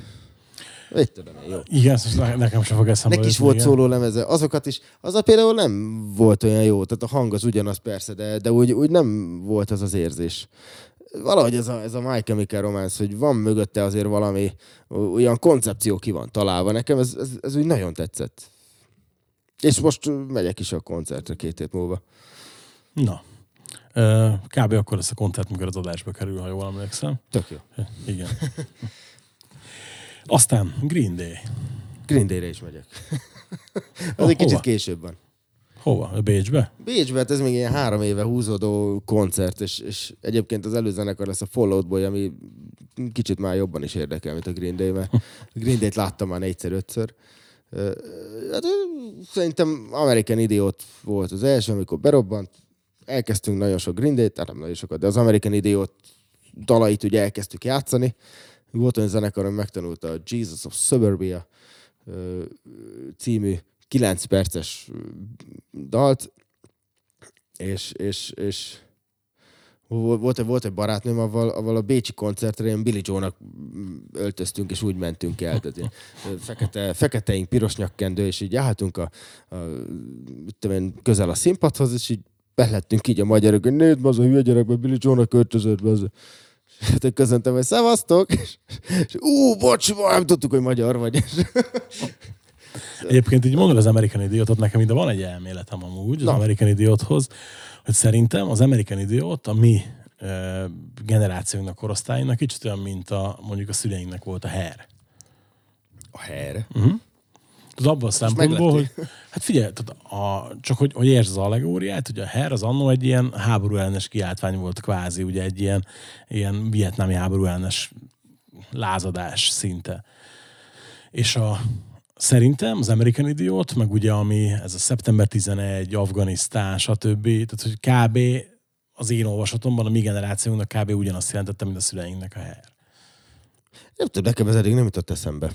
Mit tudom én, jó. Igen, ne- nekem sem fog eszembe Neki is volt igen. szóló lemeze, azokat is, az a például nem volt olyan jó, tehát a hang az ugyanaz persze, de, de úgy, úgy nem volt az az érzés. Valahogy ez a, ez a My Chemical Romance, hogy van mögötte azért valami olyan koncepció ki van találva. Nekem ez, ez, ez úgy nagyon tetszett. És most megyek is a koncertre két hét múlva. Na. Kb. akkor lesz a koncert, mikor az adásba kerül, ha jól emlékszem. Tök jó. Igen. Aztán Green Day. Green Day-re is megyek. az egy kicsit később van. Hova? Bécsbe? Bécsbe, hát ez még ilyen három éve húzódó koncert, és, és egyébként az előzenekar lesz a Fall Out Boy, ami kicsit már jobban is érdekel, mint a Green Day, mert a Green Day-t láttam már négyszer-ötször. Hát, szerintem American Idiot volt az első, amikor berobbant. Elkezdtünk nagyon sok Green Day-t, nem nagyon sokat, de az American Idiot dalait ugye elkezdtük játszani. Volt olyan zenekar, ami megtanulta a Jesus of Suburbia című 9 perces dalt, és, és, és volt, volt, volt egy barátnőm, avval, avval a Bécsi koncertre ilyen Billy Joe-nak öltöztünk, és úgy mentünk el. Tehát ilyen, fekete, feketeink, piros nyakkendő, és így álltunk a, a, közel a színpadhoz, és így belettünk így a magyarok, hogy nézd, az a hülye gyerek, mert Billy Joe-nak öltözött, az. És hát köszöntem, hogy szevasztok, és, és ú, bocs, nem tudtuk, hogy magyar vagy. Egyébként így mondod az American Idiotot, nekem ide van egy elméletem amúgy az Na. American Idiothoz, hogy szerintem az American Idiot a mi ö, generációnknak, korosztályunknak kicsit olyan, mint a, mondjuk a szüleinknek volt a Hair. A her. Tudod, abban a szempontból, hogy hát figyelj, tehát a, csak hogy, hogy értsd az allegóriát, ugye a Her az annó egy ilyen háború ellenes kiáltvány volt kvázi, ugye egy ilyen, ilyen vietnámi háború ellenes lázadás szinte. És a, szerintem az American Idiot, meg ugye ami ez a szeptember 11, Afganisztán, stb. Tehát, hogy kb. az én olvasatomban a mi generációnknak kb. ugyanazt jelentette, mint a szüleinknek a Her. Nem tudom, nekem ez eddig nem jutott eszembe.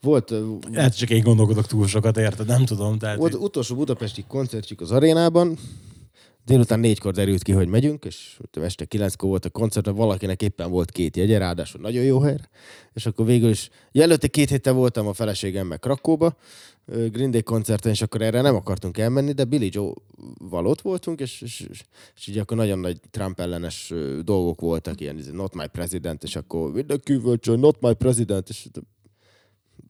Volt, Lehet, csak én gondolkodok túl sokat, érted? Nem tudom. Tehát, volt utolsó budapesti koncertjük az arénában, délután négykor derült ki, hogy megyünk, és este kilenckor volt a koncert, valakinek éppen volt két jegye, ráadásul nagyon jó helyre. És akkor végül is, előtte két héttel voltam a feleségemmel Krakóba, Green Day koncerten, és akkor erre nem akartunk elmenni, de Billy Joe-val ott voltunk, és, és, és, és így akkor nagyon nagy Trump ellenes dolgok voltak, ilyen not my president, és akkor mindenki not my president, és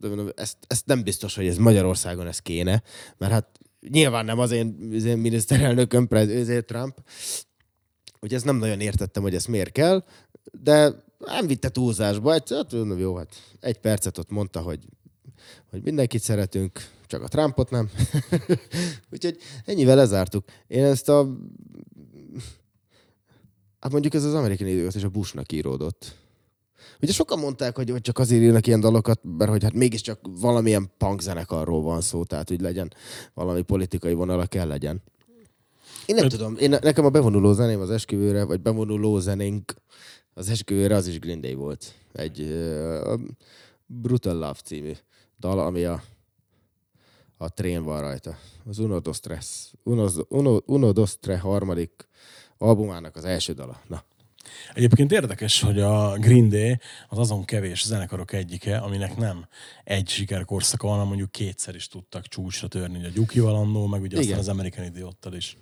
de mondom, ezt, ezt nem biztos, hogy ez Magyarországon ez kéne, mert hát nyilván nem az én, az én miniszterelnököm, ezért Trump, hogy ezt nem nagyon értettem, hogy ez miért kell, de nem vitte túlzásba, egy, hát, mondom, jó, hát egy percet ott mondta, hogy, hogy mindenkit szeretünk, csak a Trumpot nem. Úgyhogy ennyivel lezártuk. Én ezt a... Hát mondjuk ez az amerikai időt és a Bushnak íródott. Ugye sokan mondták, hogy, hogy csak azért írnak ilyen dalokat, mert hogy hát mégiscsak valamilyen punk zenekarról van szó, tehát hogy legyen valami politikai vonala kell legyen. Én nem Öt- tudom, én, nekem a bevonuló zeném az esküvőre, vagy bevonuló zenénk az esküvőre az is Green Day volt. Egy uh, Brutal Love című dal, ami a, a trén van rajta. Az Uno dos Tres. Uno, Uno, Uno dos harmadik albumának az első dala. Na, Egyébként érdekes, hogy a Green Day az azon kevés zenekarok egyike, aminek nem egy sikerkorszaka van, hanem mondjuk kétszer is tudtak csúcsra törni, a Gyukival annó, meg ugye aztán az American Idiottal is.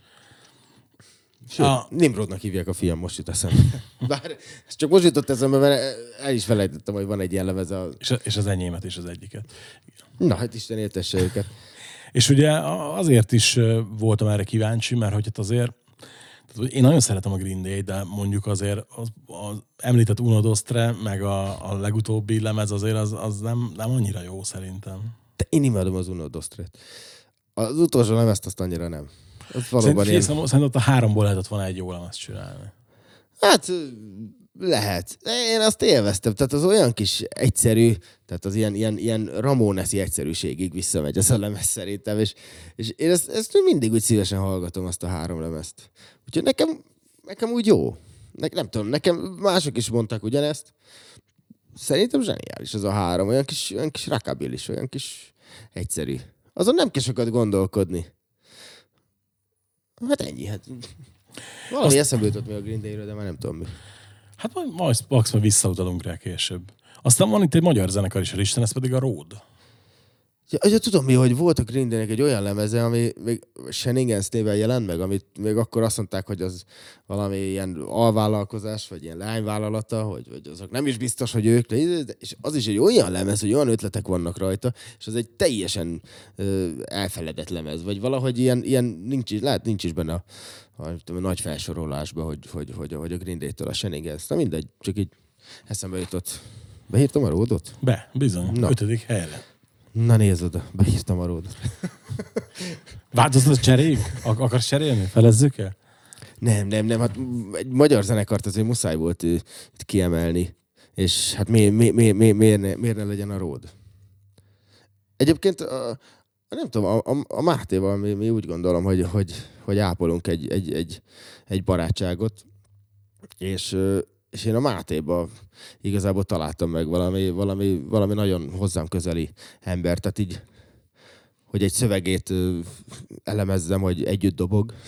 Sőt, A- Nimrodnak hívják a fiam, most jut eszembe. Bár ez csak most jutott eszembe, mert el is felejtettem, hogy van egy ilyen lemeze. A... És, és az enyémet is az egyiket. Na, hát Isten éltesse őket. És ugye azért is voltam erre kíváncsi, mert hogy hát azért tehát, én nagyon szeretem a Green Day, de mondjuk azért az, az említett Uno Dostre, meg a, a legutóbbi lemez azért az, az nem, nem annyira jó szerintem. De én imádom az Uno Dostret. Az utolsó lemezt azt annyira nem. Az valóban Szerintem, ilyen... szerintem, szerintem a háromból lehetett volna egy jó lemezt csinálni. Hát lehet. Én azt élveztem. Tehát az olyan kis egyszerű, tehát az ilyen, ilyen, ilyen Ramoneszi egyszerűségig visszamegy az a lemez szerintem, és, és én ezt, ezt mindig úgy szívesen hallgatom, azt a három lemezt. Úgyhogy nekem, nekem úgy jó. Ne, nem tudom, nekem mások is mondták ugyanezt. Szerintem zseniális az a három. Olyan kis, olyan kis rakabilis, olyan kis egyszerű. Azon nem kell sokat gondolkodni. Hát ennyi. Hát. Valami Azt- eszembe jutott még a Green Day-ről, de már nem tudom mi. Hát majd, majd max majd visszautalunk rá később. Aztán van itt egy magyar zenekar is, Isten, ez pedig a Road. Ja, ja, tudom mi, hogy volt a Green Day-nek egy olyan lemeze, ami még Shenanigans néven jelent meg, amit még akkor azt mondták, hogy az valami ilyen alvállalkozás, vagy ilyen lányvállalata, hogy, hogy azok nem is biztos, hogy ők, de, és az is egy olyan lemez, hogy olyan ötletek vannak rajta, és az egy teljesen ö, elfeledett lemez, vagy valahogy ilyen, ilyen nincs, is- lehet nincs is benne a, a, tudom, nagy felsorolásban, hogy, hogy, hogy, hogy a Green Day-től a Shenanigans. Na mindegy, csak így eszembe jutott. Beírtam a ródot? Be, bizony, Na. Ötödik helyre. Na nézd oda, beírtam a ródot. Változott cseréljük? Ak- akarsz cserélni? Felezzük el? Nem, nem, nem, hát egy magyar zenekart azért muszáj volt ő, kiemelni. És hát mi, mi, mi, mi, miért, ne, miért ne legyen a ród? Egyébként a, nem tudom, a, a, a Mátéval mi, mi úgy gondolom, hogy, hogy, hogy ápolunk egy, egy, egy, egy barátságot, és, és én a Mátéba igazából találtam meg valami, valami, valami nagyon hozzám közeli ember, tehát így, hogy egy szövegét elemezzem, hogy együtt dobog.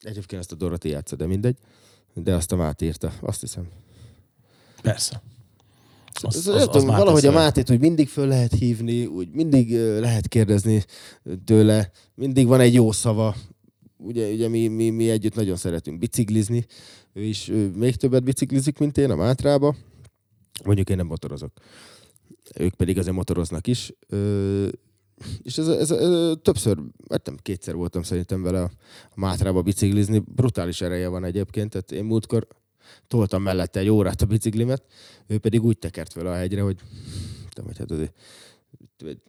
Egyébként ezt a Doroti játsza, de mindegy. De azt a Máté írta, azt hiszem. Persze. Az- Az, az- az, tudom, valahogy a. Mátét úgy mindig föl lehet hívni, úgy mindig lehet kérdezni tőle, mindig van egy jó szava. Ugye, ugye mi, mi, mi együtt nagyon szeretünk biciklizni, ő is ő még többet biciklizik, mint én a Mátrába. Mondjuk én nem motorozok. Ők pedig azért motoroznak is. Ö, és ez, ez, ez, többször, hát nem kétszer voltam szerintem vele a, a Mátrába biciklizni. Brutális ereje van egyébként, tehát én múltkor toltam mellette egy órát a biciklimet, ő pedig úgy tekert vele a hegyre, hogy tudom, hogy hát azért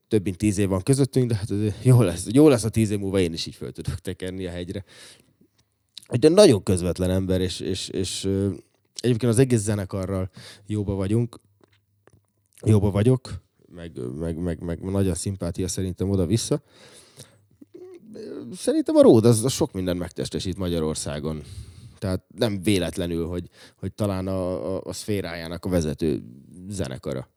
több mint tíz év van közöttünk, de hát azért jó lesz, jó lesz a tíz év múlva én is így föl tudok tekerni a hegyre. De nagyon közvetlen ember, és, és, és egyébként az egész zenekarral jóba vagyunk, jóba vagyok, meg, meg, meg, meg nagy a szimpátia szerintem oda-vissza. Szerintem a Ród az, az sok mindent megtestesít Magyarországon. Tehát nem véletlenül, hogy, hogy talán a, a, a szférájának a vezető zenekara.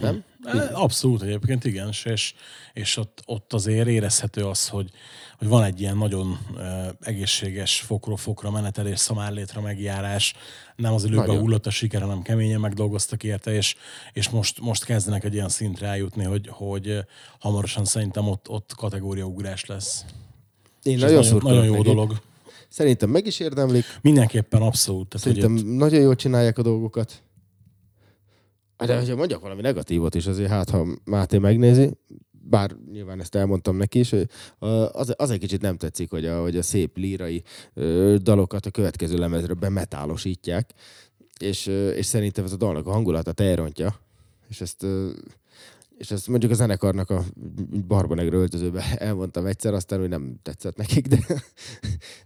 Nem? E, Abszolút egyébként igen, és, és ott, ott azért érezhető az, hogy, hogy van egy ilyen nagyon e, egészséges fokról fokra menetelés, szamállétra megjárás, nem az előbb hullott a siker, hanem keményen megdolgoztak érte, és, és most, most kezdenek egy ilyen szintre eljutni, hogy, hogy eh, hamarosan szerintem ott, ott kategóriaugrás lesz. Én És ez nagyon, nagyon, nagyon jó nekik. dolog. Szerintem meg is érdemlik. Mindenképpen abszolút. Tehát, hogy Szerintem ott, nagyon jól csinálják a dolgokat. Hát, De hogyha mondjak valami negatívot is, azért hát, ha Máté megnézi, bár nyilván ezt elmondtam neki is, hogy az, az egy kicsit nem tetszik, hogy a, hogy a szép lírai dalokat a következő lemezről bemetálosítják, és, és szerintem ez a dalnak a hangulatát elrontja, és ezt és ezt mondjuk a zenekarnak a barbanegről öltözőbe elmondtam egyszer, aztán hogy nem tetszett nekik, de,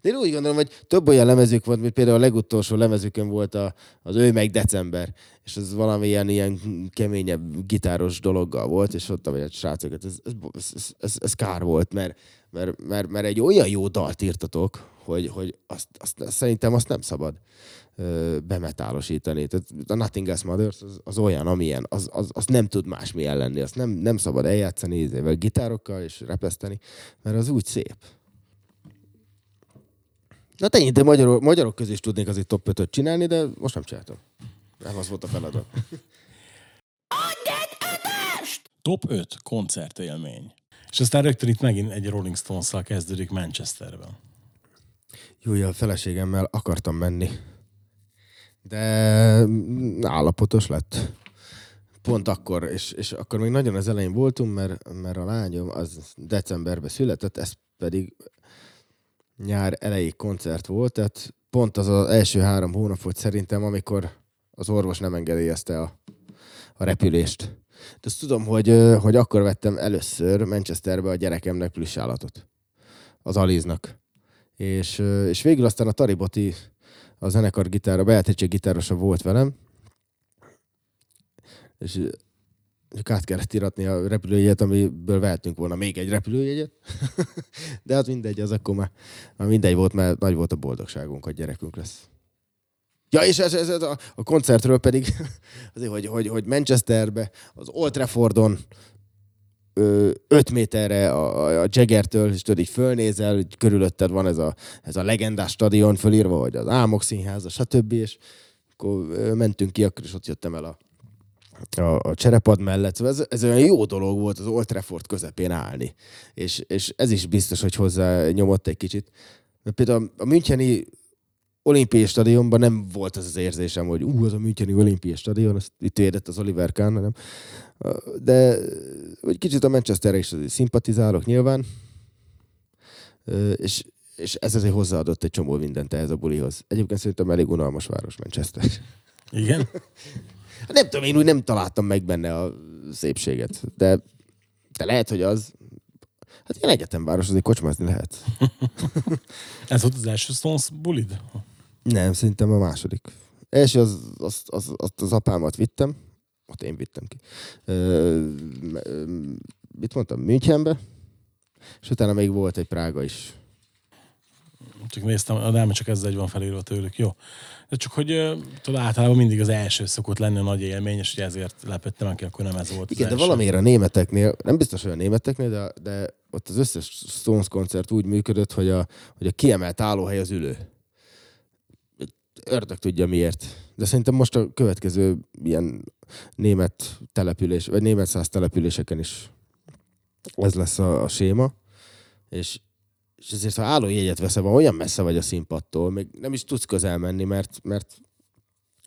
de én úgy gondolom, hogy több olyan lemezük volt, mint például a legutolsó lemezükön volt a, az ő meg december, és ez valamilyen ilyen keményebb gitáros dologgal volt, és ott vagy srácok, ez, ez, ez, ez, ez, kár volt, mert, mert, mert, mert egy olyan jó dalt írtatok, hogy, hogy azt, azt, azt, szerintem azt nem szabad bemetálosítani. Tehát a Nothing Else Mothers az, az olyan, amilyen, az, az, az nem tud másmilyen lenni. Azt nem, nem szabad eljátszani ízével, gitárokkal és repeszteni, mert az úgy szép. Na te de magyarok, magyarok közé is tudnék azért top 5 csinálni, de most nem csináltam. Nem az volt a feladat. Top 5 koncertélmény. És aztán rögtön itt megint egy Rolling Stones-szal kezdődik Manchesterben. Jó, a feleségemmel akartam menni de állapotos lett. Pont akkor, és, és akkor még nagyon az elején voltunk, mert, mert a lányom az decemberben született, ez pedig nyár elejé koncert volt, tehát pont az az első három hónap volt szerintem, amikor az orvos nem engedélyezte a, a repülést. De azt tudom, hogy, hogy akkor vettem először Manchesterbe a gyerekemnek állatot. Az Aliznak. És, és végül aztán a Tariboti a zenekar gitára, Beatrice gitárosa volt velem, és csak át kellett iratni a repülőjegyet, amiből vehetünk volna még egy repülőjegyet. De hát mindegy, az akkor már, már mindegy volt, mert nagy volt a boldogságunk, hogy gyerekünk lesz. Ja, és ez, ez, ez a, a koncertről pedig, azért, hogy, hogy, hogy Manchesterbe, az Old Traffordon, 5 méterre a, a Jaggertől, és tudod, így fölnézel, hogy körülötted van ez a, ez a legendás stadion fölírva, vagy az Álmok Színháza, stb. És akkor mentünk ki, akkor is ott jöttem el a, a, a cserepad mellett. Szóval ez, ez olyan jó dolog volt az Old Trafford közepén állni. És, és ez is biztos, hogy hozzá nyomott egy kicsit. Mert például a Müncheni olimpiai stadionban nem volt az az érzésem, hogy ú, az a Müncheni olimpiai stadion, azt itt védett az Oliver Kahn, hanem de hogy kicsit a Manchesterre is szimpatizálok nyilván, és, és ez azért hozzáadott egy csomó mindent ehhez a bulihoz. Egyébként szerintem elég unalmas város Manchester. Igen? nem tudom, én úgy nem találtam meg benne a szépséget, de, de lehet, hogy az, Hát ilyen egyetemváros, azért kocsmázni lehet. Ez volt az első Stones bulid? Nem, szerintem a második. Első az, az, az, az, az apámat vittem, ott én vittem ki. Ö, mit mondtam? Münchenbe, és utána még volt egy Prága is. Csak néztem, a nem csak ez egy van felírva tőlük, jó. De csak hogy tudod, általában mindig az első szokott lenni a nagy élmény, és ezért lepettem ki, akkor nem ez volt Igen, de első. valamiért a németeknél, nem biztos, hogy a németeknél, de, de ott az összes Stones koncert úgy működött, hogy a, hogy a kiemelt állóhely az ülő ördög tudja miért. De szerintem most a következő ilyen német település, vagy német száz településeken is ez lesz a, a séma. És, és ezért, ha állójegyet veszel, van olyan messze vagy a színpadtól, még nem is tudsz közel menni, mert, mert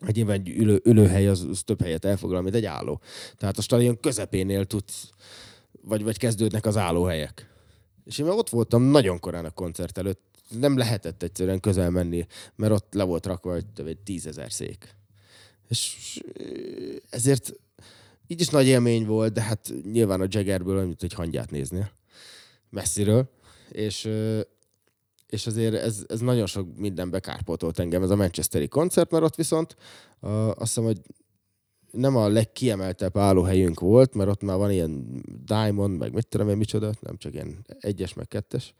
egy nyilván ülő, ülőhely az, az több helyet elfoglal, mint egy álló. Tehát a stadion közepénél tudsz, vagy, vagy kezdődnek az állóhelyek. És én már ott voltam nagyon korán a koncert előtt, nem lehetett egyszerűen közel menni, mert ott le volt rakva egy, tízezer szék. És ezért így is nagy élmény volt, de hát nyilván a Jaggerből olyan, egy hangyát nézni messziről. És, és azért ez, ez nagyon sok mindenbe kárpótolt engem ez a Manchesteri koncert, mert ott viszont uh, azt hiszem, hogy nem a legkiemeltebb állóhelyünk volt, mert ott már van ilyen Diamond, meg mit tudom én micsoda, nem csak ilyen egyes, meg kettes.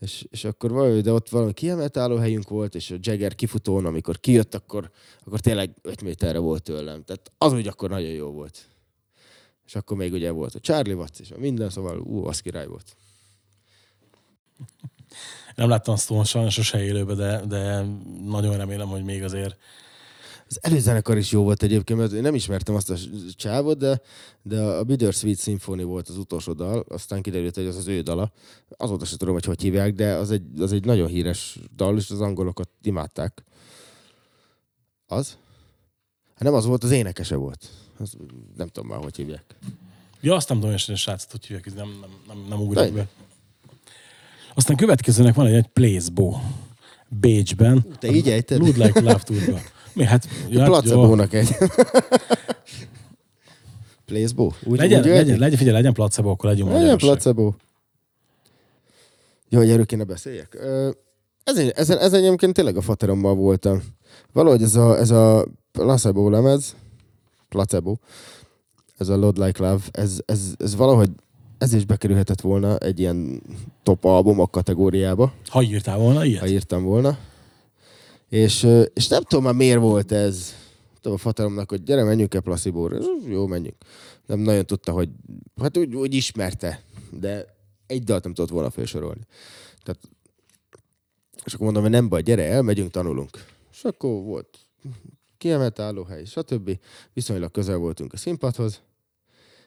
És, és akkor valami, de ott valami kiemelt állóhelyünk volt, és a Jagger kifutón, amikor kijött, akkor, akkor tényleg 5 méterre volt tőlem. Tehát az úgy akkor nagyon jó volt. És akkor még ugye volt a Charlie Watts és a minden, szóval ú, az király volt. Nem láttam Stone sajnos sose élőbe, de, de nagyon remélem, hogy még azért az előzenekar is jó volt egyébként, mert én nem ismertem azt a csávot, de, de a Bittersweet Symphony volt az utolsó dal, aztán kiderült, hogy az az ő dala. Azóta sem tudom, hogy hogy hívják, de az egy, az egy nagyon híres dal, és az angolokat imádták. Az? Hát nem az volt, az énekese volt. Az, nem tudom már, hogy hívják. Ja, azt nem tudom, hogy a srácot hogy hívják, nem, nem, nem, nem ugrik Nem. be. Aztán következőnek van egy, egy placebo Bécsben. Te így ejted? Like Love Tourba. Mi, hát, ja, jó. Placebónak egy. Placebo? Úgy, Legyen, úgy legyen, legyen, figyelj, legyen placebo, akkor legyünk Legyen placebo. Jó, hogy erről kéne beszéljek. Ö, Ezen, ezen, ezen egyébként tényleg a faterommal voltam. Valahogy ez a, ez a placebo lemez, placebo, ez a Load Like Love, ez, ez, ez valahogy ez is bekerülhetett volna egy ilyen top albumok kategóriába, Ha írtál volna ilyet? ha írtam volna. És, és nem tudom már miért volt ez. Tudom a fateromnak, hogy gyere, menjünk el placebo Jó, menjünk. Nem nagyon tudta, hogy hát úgy, úgy ismerte, de egy dalt nem tudott volna felsorolni. Tehát, és akkor mondom, hogy nem baj, gyere el, megyünk, tanulunk. És akkor volt kiemelt állóhely, stb. Viszonylag közel voltunk a színpadhoz.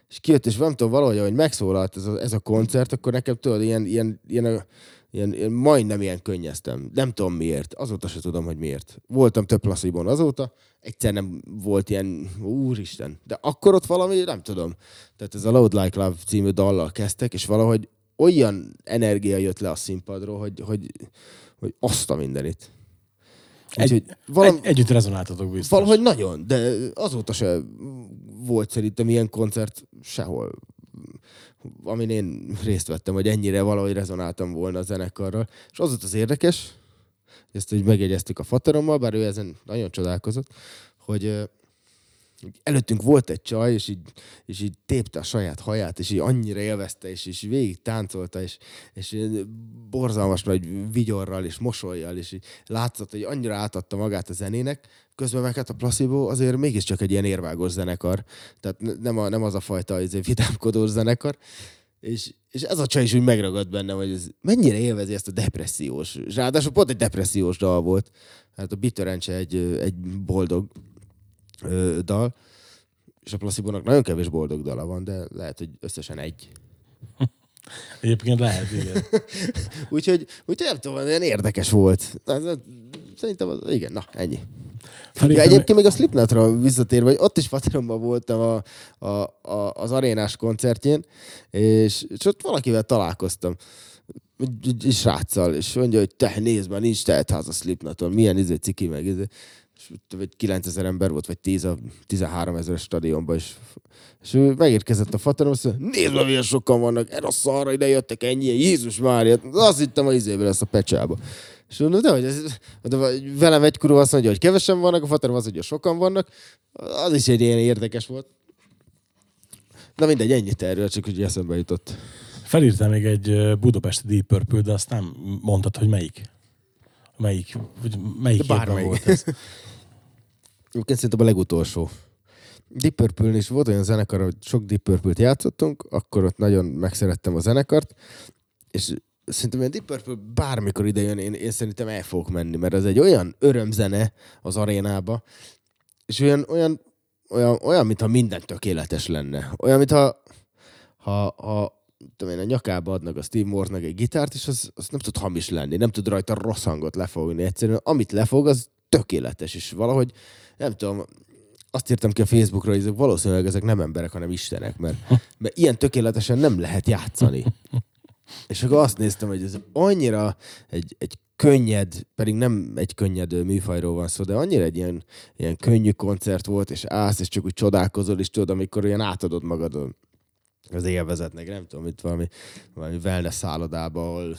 És kijött, és nem tudom, valahogy, ahogy megszólalt ez a, ez a koncert, akkor nekem tudod, ilyen, ilyen, ilyen, ilyen, ilyen majdnem ilyen könnyeztem. Nem tudom miért. Azóta se tudom, hogy miért. Voltam több placebon azóta, egyszer nem volt ilyen, úristen. De akkor ott valami, nem tudom. Tehát ez a Load Like Love című dallal kezdtek, és valahogy olyan energia jött le a színpadról, hogy, hogy, hogy azt a mindenit. Egy, Úgyhogy valam, egy, együtt rezonáltatok biztos. Valahogy nagyon, de azóta se volt szerintem ilyen koncert sehol, amin én részt vettem, hogy ennyire valahogy rezonáltam volna a zenekarral. És az volt az érdekes, ezt úgy megjegyeztük a faterommal, bár ő ezen nagyon csodálkozott, hogy előttünk volt egy csaj, és így, és így tépte a saját haját, és így annyira élvezte, és, és végig táncolta, és, és borzalmas nagy vigyorral, és mosolyjal, és így látszott, hogy annyira átadta magát a zenének, közben meg hát a Placebo azért mégiscsak egy ilyen érvágos zenekar, tehát ne- nem, a, nem az a fajta izé, vidámkodós zenekar, és, és ez a csaj is úgy megragadt bennem, hogy ez mennyire élvezi ezt a depressziós, és ráadásul pont egy depressziós dal volt, hát a Bitter End se egy, egy boldog ö, dal, és a placebo nagyon kevés boldog dala van, de lehet, hogy összesen egy. Egyébként lehet, igen. Úgyhogy, úgyhogy nem tudom, olyan érdekes volt. Szerintem, az, igen, na, ennyi. Ja, Szerintem- egyébként még a Slipknotra visszatérve, hogy ott is Patreonban voltam a, a, a, az arénás koncertjén, és, és ott valakivel találkoztam. Egy, sráccal, és mondja, hogy te nézd már, nincs teltház a Slipknoton, milyen izé ciki meg izé. Vagy 9000 ember volt, vagy 10 a 13 ezer stadionban, és, és megérkezett a faterom, azt mondja, nézd már, milyen sokan vannak, erre a szarra ide jöttek ennyien, Jézus Mária, azt hittem a izéből lesz a pecsába. És mondom, de hogy de velem egy kurva azt mondja, hogy kevesen vannak, a faterom azt mondja, sokan vannak. Az is egy ilyen érdekes volt. Na mindegy, ennyit erről, csak úgy eszembe jutott. Felírtam még egy budapesti Deep Purple, de azt nem mondtad, hogy melyik. Melyik, melyik évben bármelyik. volt ez. Egyébként szerintem a legutolsó. Deep purple is volt olyan zenekar, hogy sok Deep Purple-t játszottunk, akkor ott nagyon megszerettem a zenekart, és szerintem ilyen Deep Purple bármikor ide jön, én, én szerintem el fogok menni, mert ez egy olyan örömzene az arénába, és olyan, olyan, olyan, olyan mintha minden tökéletes lenne. Olyan, mintha ha, ha tudom én, a nyakába adnak a Steve Morse-nak egy gitárt, és az, az nem tud hamis lenni, nem tud rajta rossz hangot lefogni. Egyszerűen amit lefog, az tökéletes, és valahogy, nem tudom, azt írtam ki a Facebookra, hogy ezek valószínűleg ezek nem emberek, hanem istenek, mert, mert ilyen tökéletesen nem lehet játszani. És akkor azt néztem, hogy ez annyira egy, egy könnyed, pedig nem egy könnyed műfajról van szó, de annyira egy ilyen, ilyen könnyű koncert volt, és állsz, és csak úgy csodálkozol, és tudod, amikor olyan átadod magadon az élvezetnek, nem tudom, itt valami, valami wellness szállodába, ahol,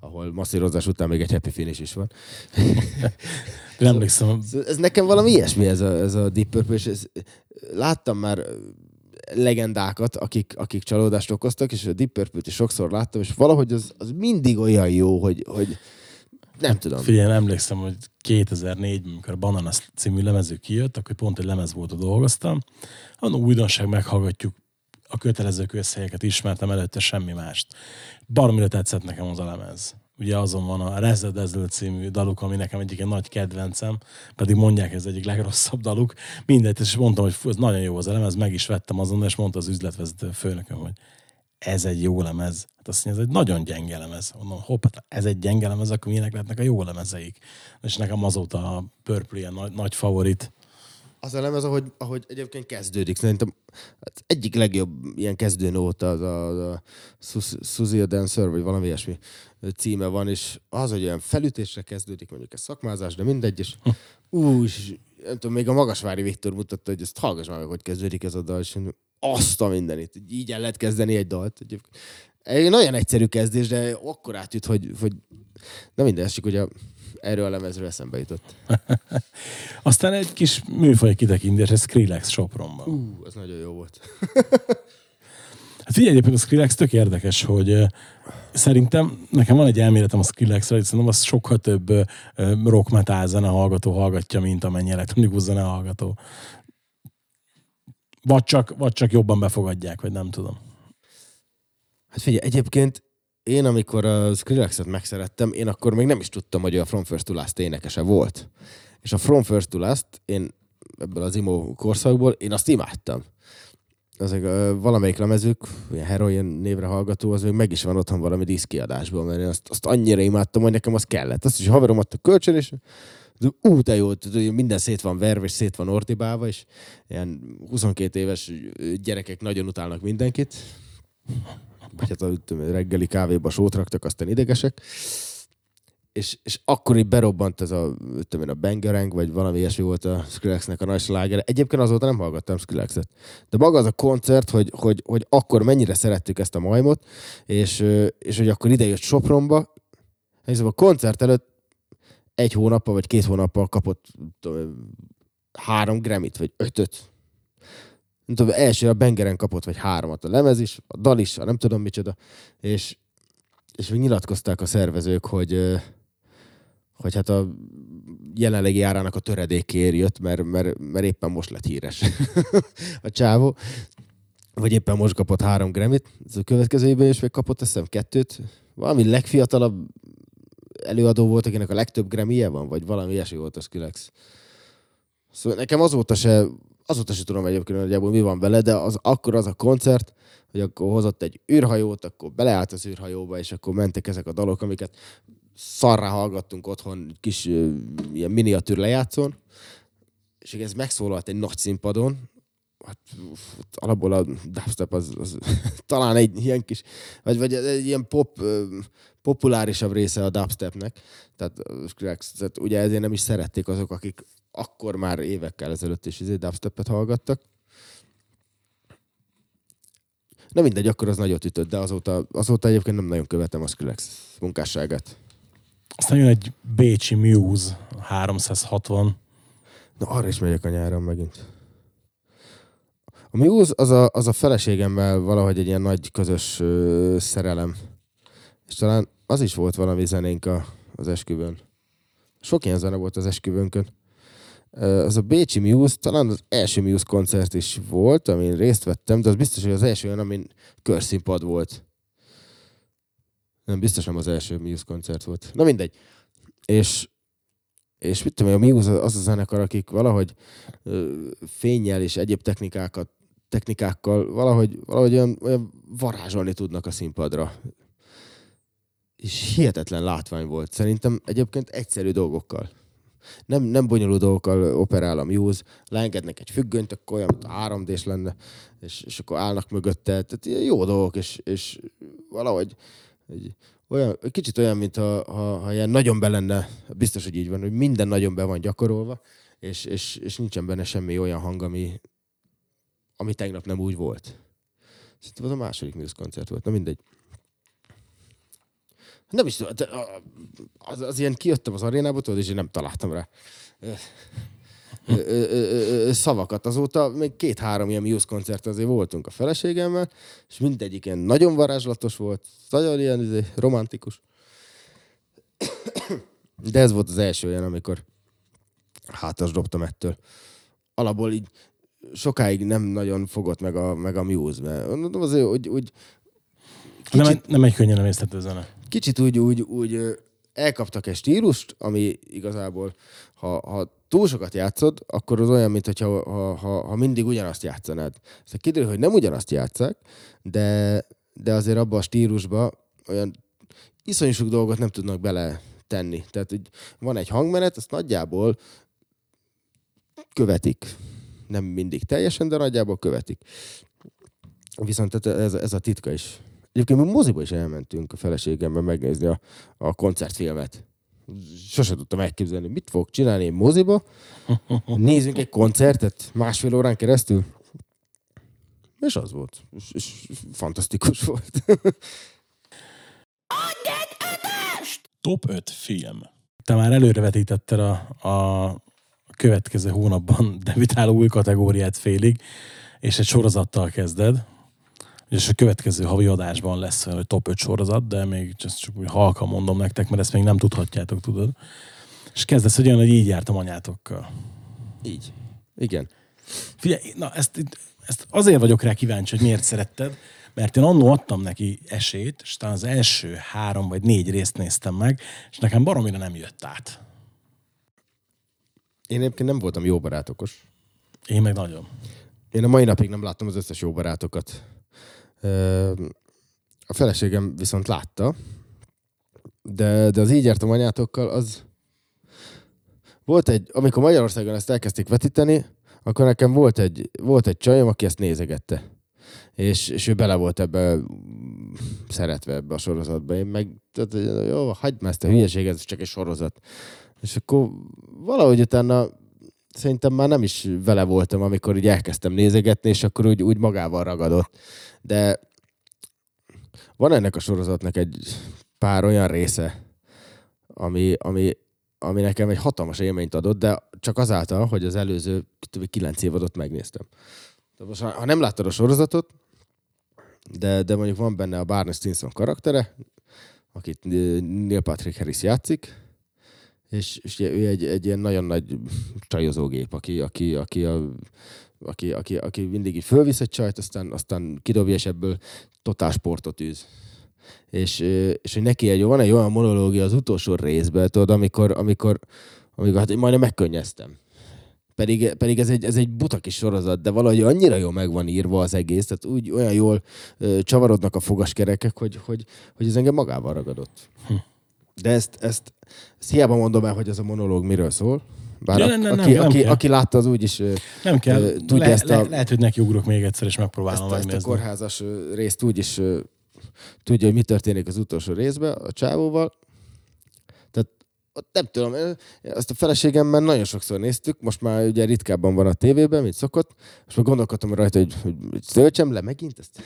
ahol masszírozás után még egy happy finish is van. Nem emlékszem, Szóval Ez nekem valami ilyesmi ez a, ez a Deep Purple, és ez, láttam már legendákat, akik, akik csalódást okoztak, és a Deep Purple-t is sokszor láttam, és valahogy az, az mindig olyan jó, hogy, hogy nem tudom. Figyelj, emlékszem, hogy 2004-ben, amikor a Banana című lemezük kijött, akkor pont egy lemez volt, dolgoztam. Annó újdonság meghallgatjuk, a kötelező közhelyeket ismertem előtte semmi mást. Baromira tetszett nekem az a lemez. Ugye azon van a Rezdezlő című daluk, ami nekem egyik egy nagy kedvencem, pedig mondják, ez egyik legrosszabb daluk. Mindegy, és mondtam, hogy fú, ez nagyon jó az a lemez, meg is vettem azon, és mondta az üzletvezető főnököm, hogy ez egy jó lemez. Hát azt mondja, ez egy nagyon gyenge lemez. Mondom, hopp, hát ez egy gyenge lemez, akkor milyenek lehetnek a jó lemezeik. És nekem azóta a Purple ilyen nagy, nagy favorit. Az a lemez, ahogy, ahogy egyébként kezdődik. Szerintem az egyik legjobb ilyen kezdő nóta az a, az a Suzy a Dancer, vagy valami ilyesmi címe van, és az, hogy olyan felütésre kezdődik, mondjuk ez szakmázás, de mindegy, és ú, és nem tudom, még a Magasvári Viktor mutatta, hogy ezt hallgass már meg, hogy kezdődik ez a dal, és azt a mindenit. Így el lehet kezdeni egy dalt. Egyébként. Egy nagyon egyszerű kezdés, de akkor átjut, hogy, hogy na minden, csak ugye erről a lemezről eszembe jutott. Aztán egy kis műfaj kitekintés, ez Skrillex Sopronban. Ú, az nagyon jó volt. Hát figyelj, egyébként a Skrillex tök érdekes, hogy szerintem nekem van egy elméletem a Skrillexről, hogy szerintem az sokkal több rock metal zene hallgató hallgatja, mint amennyi elektronikus zene hallgató. Vagy csak, vagy csak jobban befogadják, vagy nem tudom. Hát figyelj, egyébként én, amikor a Skrillexet megszerettem, én akkor még nem is tudtam, hogy a From First to Last énekese volt. És a From First to Last, én ebből az imo korszakból, én azt imádtam. Ö, valamelyik lemezük, ilyen heroin névre hallgató, az még meg is van otthon valami diszkiadásból, mert én azt, azt annyira imádtam, hogy nekem az kellett. Azt is haverom adta kölcsön, és ú, de jó, minden szét van verve, és szét van ordibálva, és ilyen 22 éves gyerekek nagyon utálnak mindenkit. Vagy hát a reggeli kávéba sót raktak, aztán idegesek. És, és akkor így berobbant ez a, tudom én, a Bangerang, vagy valami ilyesmi volt a Skrillexnek a nagy sláger. Egyébként azóta nem hallgattam Skrillexet. De maga az a koncert, hogy, hogy, hogy akkor mennyire szerettük ezt a majmot, és, és hogy akkor idejött Sopronba, és a koncert előtt egy hónappal vagy két hónappal kapott tudom, három Grammyt, vagy ötöt. Nem tudom, első a Bengeren kapott, vagy háromat a lemez is, a dal is, a nem tudom micsoda, és, és még nyilatkozták a szervezők, hogy, hogy hát a jelenlegi árának a töredékéért jött, mert, mert, mert éppen most lett híres a csávó. Vagy éppen most kapott három Grammyt, a következő évben is még kapott, azt hiszem kettőt. Valami legfiatalabb előadó volt, akinek a legtöbb Grammy-je van, vagy valami ilyesmi volt a Skrillex. Szóval nekem azóta se, azóta se tudom egyébként nagyjából mi van vele, de az, akkor az a koncert, hogy akkor hozott egy űrhajót, akkor beleállt az űrhajóba, és akkor mentek ezek a dalok, amiket szarrá hallgattunk otthon kis ilyen miniatűr lejátszón, és ez megszólalt egy nagy színpadon, hát uff, alapból a dubstep az, az talán egy ilyen kis, vagy, vagy egy ilyen pop, populárisabb része a dubstepnek, tehát, tehát ugye ezért nem is szerették azok, akik akkor már évekkel ezelőtt is ezért dubstepet hallgattak. Na mindegy, akkor az nagyot ütött, de azóta, azóta egyébként nem nagyon követem a Skrillex munkásságát. Aztán jön egy Bécsi Muse 360. Na, arra is megyek a nyáron megint. A Muse az a, az a feleségemmel valahogy egy ilyen nagy közös ö, szerelem. És talán az is volt valami zenénk a, az esküvőn. Sok ilyen zene volt az esküvőnkön. Az a Bécsi Muse, talán az első Muse koncert is volt, amin részt vettem, de az biztos, hogy az első olyan, amin körszínpad volt. Nem, biztos nem az első Muse koncert volt. Na mindegy. És és mit tudom, a Muse az a zenekar, akik valahogy fényjel és egyéb technikákat, technikákkal valahogy, valahogy olyan, olyan varázsolni tudnak a színpadra. És hihetetlen látvány volt. Szerintem egyébként egyszerű dolgokkal. Nem, nem bonyolult dolgokkal operál a Muse, leengednek egy függönyt, akkor olyan, mint 3D-s lenne, és, és akkor állnak mögötte. Tehát jó dolgok, és, és valahogy egy, olyan, kicsit olyan, mint ha, ha, ha ilyen nagyon be lenne, biztos, hogy így van, hogy minden nagyon be van gyakorolva, és, és, és nincsen benne semmi olyan hang, ami, ami tegnap nem úgy volt. Szerintem az a második Muse koncert volt, na mindegy. Nem is az, az ilyen kijöttem az arénába, tudod, és én nem találtam rá szavakat. Azóta még két-három ilyen Muse koncert azért voltunk a feleségemmel, és mindegyik ilyen nagyon varázslatos volt, nagyon ilyen izé, romantikus. De ez volt az első olyan, amikor hátas dobtam ettől. Alapból így sokáig nem nagyon fogott meg a, meg a Muse, mert azért, úgy, Nem, kicsit, egy, nem egy könnyen emészthető zene. Kicsit úgy, úgy, úgy elkaptak egy stílust, ami igazából, ha, ha túl sokat játszod, akkor az olyan, mint hogyha ha, ha, ha mindig ugyanazt játszanád. Szóval kiderül, hogy nem ugyanazt játszák, de, de azért abba a stílusba olyan iszonyú sok dolgot nem tudnak bele tenni. Tehát hogy van egy hangmenet, azt nagyjából követik. Nem mindig teljesen, de nagyjából követik. Viszont ez, ez a titka is. Egyébként mi moziba is elmentünk a feleségemmel megnézni a, a koncertfilmet. Sose tudtam elképzelni, mit fogok csinálni én moziba. Nézzünk egy koncertet másfél órán keresztül. És az volt. És, és fantasztikus volt. Top 5 film. Te már előrevetítetted a, a következő hónapban debütáló új kategóriát félig, és egy sorozattal kezded. És a következő havi adásban lesz hogy top 5 sorozat, de még csak, csak úgy halka mondom nektek, mert ezt még nem tudhatjátok, tudod. És kezdesz olyan, hogy így jártam anyátokkal. Így. Igen. Figyelj, na ezt, ezt azért vagyok rá kíváncsi, hogy miért szeretted, mert én annó adtam neki esélyt, és talán az első három vagy négy részt néztem meg, és nekem baromira nem jött át. Én egyébként nem voltam jó barátokos. Én meg nagyon. Én a mai napig nem láttam az összes jó barátokat. A feleségem viszont látta, de, de az így jártam anyátokkal, az volt egy, amikor Magyarországon ezt elkezdték vetíteni, akkor nekem volt egy, volt egy csajom, aki ezt nézegette. És, és ő bele volt ebbe szeretve ebbe a sorozatba. Én meg, tehát, jó, hagyd már ezt a hülyeséget, ez csak egy sorozat. És akkor valahogy utána szerintem már nem is vele voltam, amikor így elkezdtem nézegetni, és akkor úgy, úgy magával ragadott. De van ennek a sorozatnak egy pár olyan része, ami, ami, ami nekem egy hatalmas élményt adott, de csak azáltal, hogy az előző kilenc évadot megnéztem. De most, ha nem láttad a sorozatot, de, de mondjuk van benne a Barney Stinson karaktere, akit Neil Patrick Harris játszik, és, és ő egy, egy ilyen nagyon nagy csajozógép, aki, aki, aki, a, aki, aki, aki mindig így fölvisz egy csajt, aztán, aztán kidobja, és ebből totál sportot űz. És, és hogy neki egy, van egy olyan monológia az utolsó részben, tudod, amikor, amikor, amikor hát én majdnem megkönnyeztem. Pedig, pedig ez, egy, ez egy buta kis sorozat, de valahogy annyira jól meg van írva az egész, tehát úgy olyan jól ö, csavarodnak a fogaskerekek, hogy, hogy, hogy ez engem magával ragadott. Hm. De ezt, ezt, ezt hiába mondom el, hogy ez a monológ miről szól. Bár Ja, a- nem, nem, aki, nem, nem aki, kell. aki látta, az úgy is ö, Nem kell. Ö, tudja le, ezt a- le, lehet, hogy neki ugrok még egyszer, és ezt, megpróbálom ezt a megnézni. kórházas részt úgy is ö, tudja, hogy mi történik az utolsó részben a csávóval. Tehát nem tudom, ö, azt a feleségemmel nagyon sokszor néztük, most már ugye ritkábban van a tévében, mint szokott, és már gondolkodtam rajta, hogy, hogy, hogy töltsem le megint ezt.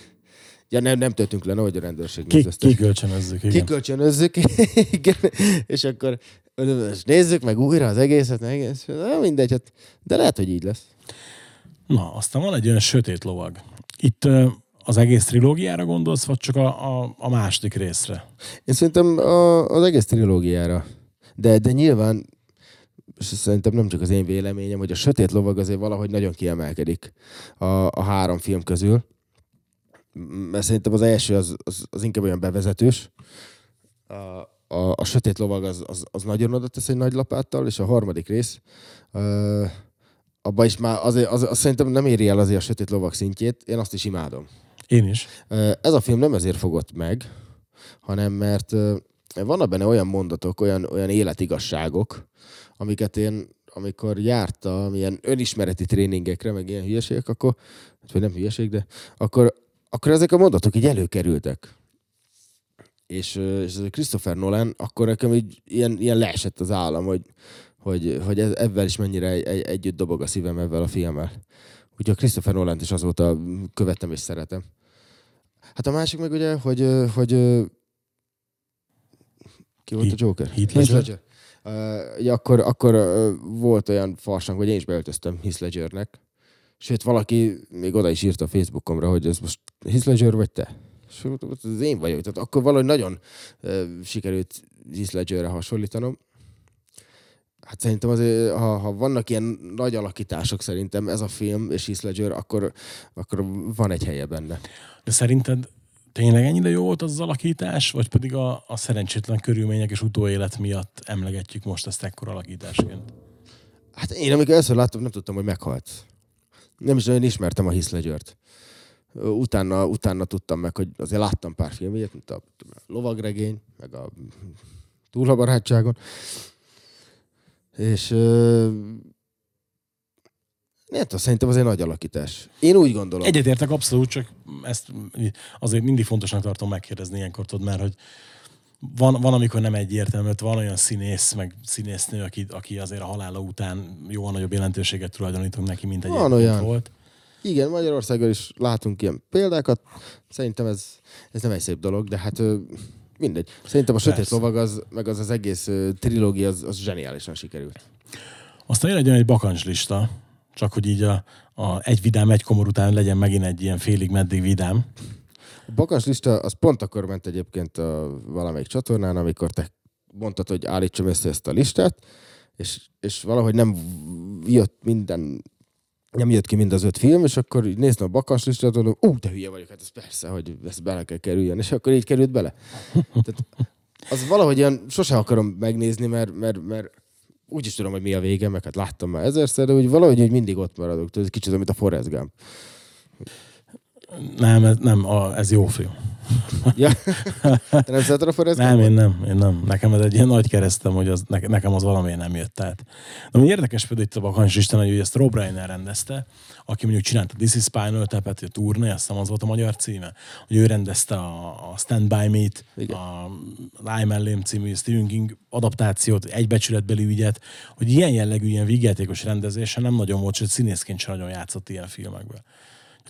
Ja, nem, nem töltünk le, nehogy a rendőrség Ki, kikölcsönözzük, igen. Kikölcsönözzük, igen, és akkor és nézzük meg újra az egészet, meg egész, na, mindegy, hát, de lehet, hogy így lesz. Na, aztán van egy olyan sötét lovag. Itt az egész trilógiára gondolsz, vagy csak a, a, a második részre? Én szerintem a, az egész trilógiára. De, de nyilván, és szerintem nem csak az én véleményem, hogy a Sötét Lovag azért valahogy nagyon kiemelkedik a, a három film közül. Mert szerintem az első az, az, az inkább olyan bevezetős. A, a, a Sötét Lovag az, az, az nagyon oda tesz egy nagy lapáttal, és a harmadik rész ö, abban is már azért, az, az, szerintem nem éri el azért a Sötét Lovag szintjét, én azt is imádom. Én is. Ö, Ez a film nem ezért fogott meg, hanem mert ö, vannak benne olyan mondatok, olyan, olyan életigasságok, amiket én, amikor jártam ilyen önismereti tréningekre, meg ilyen hülyeségek, akkor, vagy nem hülyeség, de akkor, akkor ezek a mondatok így előkerültek. És, és ez a Christopher Nolan, akkor nekem így ilyen, ilyen leesett az állam, hogy, hogy, hogy ez, ebben is mennyire egy, egy, együtt dobog a szívem ebben a filmmel. Úgyhogy a Christopher Nolan-t is azóta követem és szeretem. Hát a másik meg ugye, hogy, hogy ki volt a Joker? Heath Heath Ledger. Ledger. Uh, ugye akkor, akkor uh, volt olyan farsang, hogy én is beöltöztem Heath Ledgernek. Sőt, valaki még oda is írta a Facebookomra, hogy ez most Heath Ledger vagy te? És ez én vagyok. Tehát akkor valahogy nagyon uh, sikerült Heath Ledgerre hasonlítanom. Hát szerintem azért, ha, ha vannak ilyen nagy alakítások szerintem ez a film és Heath Ledger, akkor, akkor van egy helye benne. De szerinted tényleg ennyire jó volt az, az alakítás, vagy pedig a, a szerencsétlen körülmények és utóélet miatt emlegetjük most ezt ekkora alakításként? Hát én amikor először láttam, nem tudtam, hogy meghalt. Nem is nagyon ismertem a Heath Ledgert. Utána, utána tudtam meg, hogy azért láttam pár filmjét, mint a Lovagregény, meg a Túl a barátságon. És Nem tudom, szerintem az egy nagy alakítás. Én úgy gondolom. Egyetértek abszolút, csak ezt azért mindig fontosnak tartom megkérdezni ilyenkor, tudod, mert hogy van, van, amikor nem egyértelmű, mert van olyan színész, meg színésznő, aki, aki azért a halála után jóval nagyobb jelentőséget tulajdonítunk neki, mint egy Van olyan. volt. Igen, Magyarországon is látunk ilyen példákat. Szerintem ez, ez nem egy szép dolog, de hát mindegy. Szerintem a Sötét Persze. Lovag az, meg az az egész trilógia az, az zseniálisan sikerült. Aztán jön egy olyan egy bakancslista, csak hogy így a, a egy vidám, egy komor után legyen megint egy ilyen félig meddig vidám. Bakas lista az pont akkor ment egyébként a valamelyik csatornán, amikor te mondtad, hogy állítsam össze ezt a listát, és, és valahogy nem jött minden, nem jött ki mind az öt film, és akkor így néztem a Bakas listát, mondom, ú, de hülye vagyok, hát ez persze, hogy ez bele kell kerüljön, és akkor így került bele. Tehát az valahogy ilyen, sose akarom megnézni, mert, mert, mert úgy is tudom, hogy mi a vége, meg hát láttam már ezerszer, de hogy valahogy úgy mindig ott maradok. Ez kicsit, mint a Forrest Gump. Nem, ez, nem a, ez jó film. Ja. Te nem szereted a Forrest Nem, én nem, én nem. Nekem ez egy ilyen nagy keresztem, hogy az, ne, nekem az valamiért nem jött át. De ami érdekes például itt a Bakancs Isten, hogy ezt Rob Reiner rendezte, aki mondjuk csinálta This is Spinal Tap-et, a turné, azt hiszem az volt a magyar címe, hogy ő rendezte a, a Stand By Me-t, Igen. a Állj mellém című Stephen King adaptációt, egy becsületbeli ügyet, hogy ilyen jellegű, ilyen vígjátékos rendezése nem nagyon volt, sőt színészként sem nagyon játszott ilyen filmekben.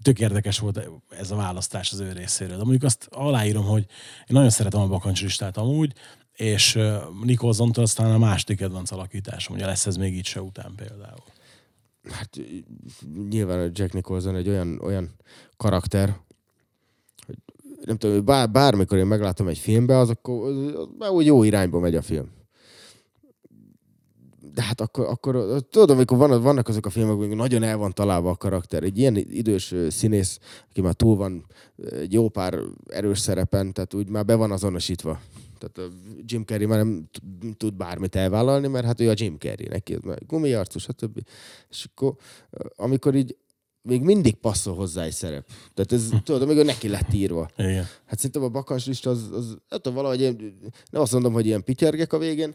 Tök érdekes volt ez a választás az ő részéről. De mondjuk azt aláírom, hogy én nagyon szeretem a bakancslistát amúgy, és uh, Nicholson-tól aztán a második kedvenc alakításom, ugye lesz ez még így se után például. Hát nyilván a Jack Nicholson egy olyan, olyan karakter, hogy nem tudom, bár, bármikor én meglátom egy filmbe, az akkor az, az már úgy jó irányba megy a film. De hát akkor, akkor tudod, amikor van, vannak azok a filmek, amikor nagyon el van találva a karakter. Egy ilyen idős színész, aki már túl van egy jó pár erős szerepen, tehát úgy már be van azonosítva. Tehát a Jim Carrey már nem tud bármit elvállalni, mert hát ő a Jim Carrey, neki gumiarcú, stb. És akkor, amikor így még mindig passzol hozzá egy szerep. Tehát ez, tudod, amikor neki lett írva. Igen. Hát szerintem a bakancs lista az, az hát tudom, valahogy ilyen, nem azt mondom, hogy ilyen pityergek a végén,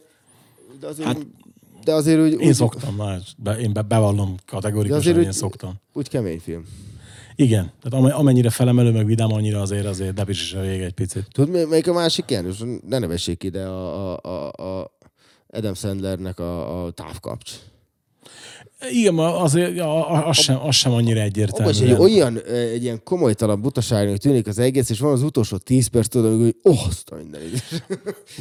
de azért, hát, de azért úgy, Én úgy, szoktam, na, be, én be, bevallom kategorikusan, azért én úgy- szoktam. úgy kemény film. Igen, tehát am- amennyire felemelő, meg vidám, annyira azért azért depis is a vége egy picit. Tudod, melyik a másik ilyen? Ne nevessék ide a, a, a, a Adam Sandlernek a, a távkapcs. Igen, ma azért ja, a- az, sem, az sem annyira egyértelmű. is egy olyan, egy ilyen komolytalan butaságnak tűnik az egész, és van az utolsó 10 perc, tudod, hogy oh, azt a.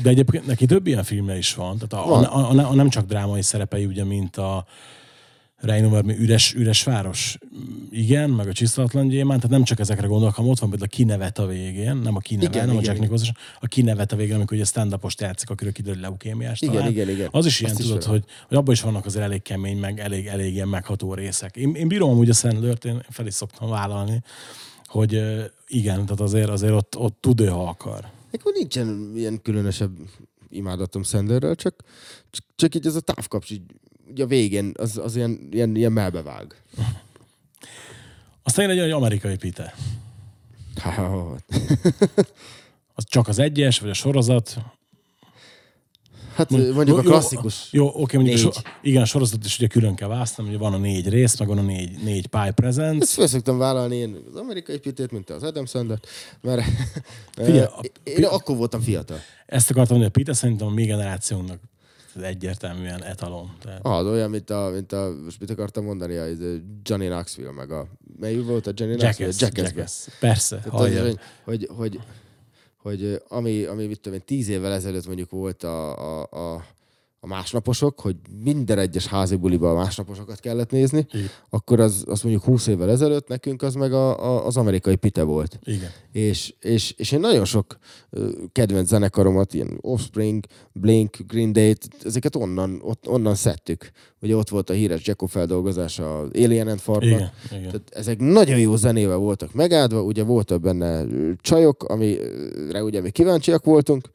De egyébként neki több ilyen filmje is van. Tehát a, Van. a, a, a, nem csak drámai szerepei, ugye, mint a Reinover, mi üres, üres város, igen, meg a Csisztalatlan Gyémán, tehát nem csak ezekre gondolok, hanem ott van például a kinevet a végén, nem a kineve, Igen, nem a igen, Jack igen. Nicholson, a kinevet a végén, amikor ugye stand-upost játszik, akiről kiderül leukémiás Igen, talán. igen, igen. Az is ilyen, Azt is tudod, tudom. hogy, hogy abban is vannak azért elég kemény, meg elég, elég ilyen megható részek. Én, én bírom amúgy a Sandlert, én fel is szoktam vállalni, hogy igen, tehát azért, azért ott, ott tud ő, ha akar. Akkor nincsen ilyen különösebb imádatom Sanderrel, csak, csak, csak így ez a távkapcs, így, így a végén, az, az ilyen, ilyen, ilyen melbevág. Aztán jön egy, egy amerikai pite. Hát, Az csak az egyes, vagy a sorozat. Hát Mond- mondjuk a jó, klasszikus. Jó, oké, mondjuk a, Négy. so, igen, a sorozat is ugye külön kell választani, ugye van a négy rész, meg van a négy, négy pie Ezt presence. fel szoktam vállalni én az amerikai pitét, mint az Adam Sandler, mert Figyelj, eh, a én pi- akkor voltam fiatal. Ezt akartam mondani, a pite szerintem a mi generációnknak ez egyértelműen etalon. Tehát, Ah, olyan, mint a, mint a, most mit akartam mondani, a, Johnny Knoxville, meg a, melyik volt a Johnny Knoxville? Jackass. Jackass. Persze, Tehát az, hogy, hogy, hogy, hogy, ami, ami mit tudom én, tíz évvel ezelőtt mondjuk volt a, a, a, a másnaposok, hogy minden egyes házi buliba a másnaposokat kellett nézni, Igen. akkor az, az mondjuk 20 évvel ezelőtt nekünk az meg a, a, az amerikai pite volt. Igen. És, és, és én nagyon sok kedvenc zenekaromat, ilyen Offspring, Blink, Green day ezeket onnan, ott, onnan szedtük. Ugye ott volt a híres Jacko feldolgozás a Alien and Farmnak. Igen, igen. Tehát ezek nagyon jó zenével voltak megáldva, ugye voltak benne csajok, amire ugye mi kíváncsiak voltunk,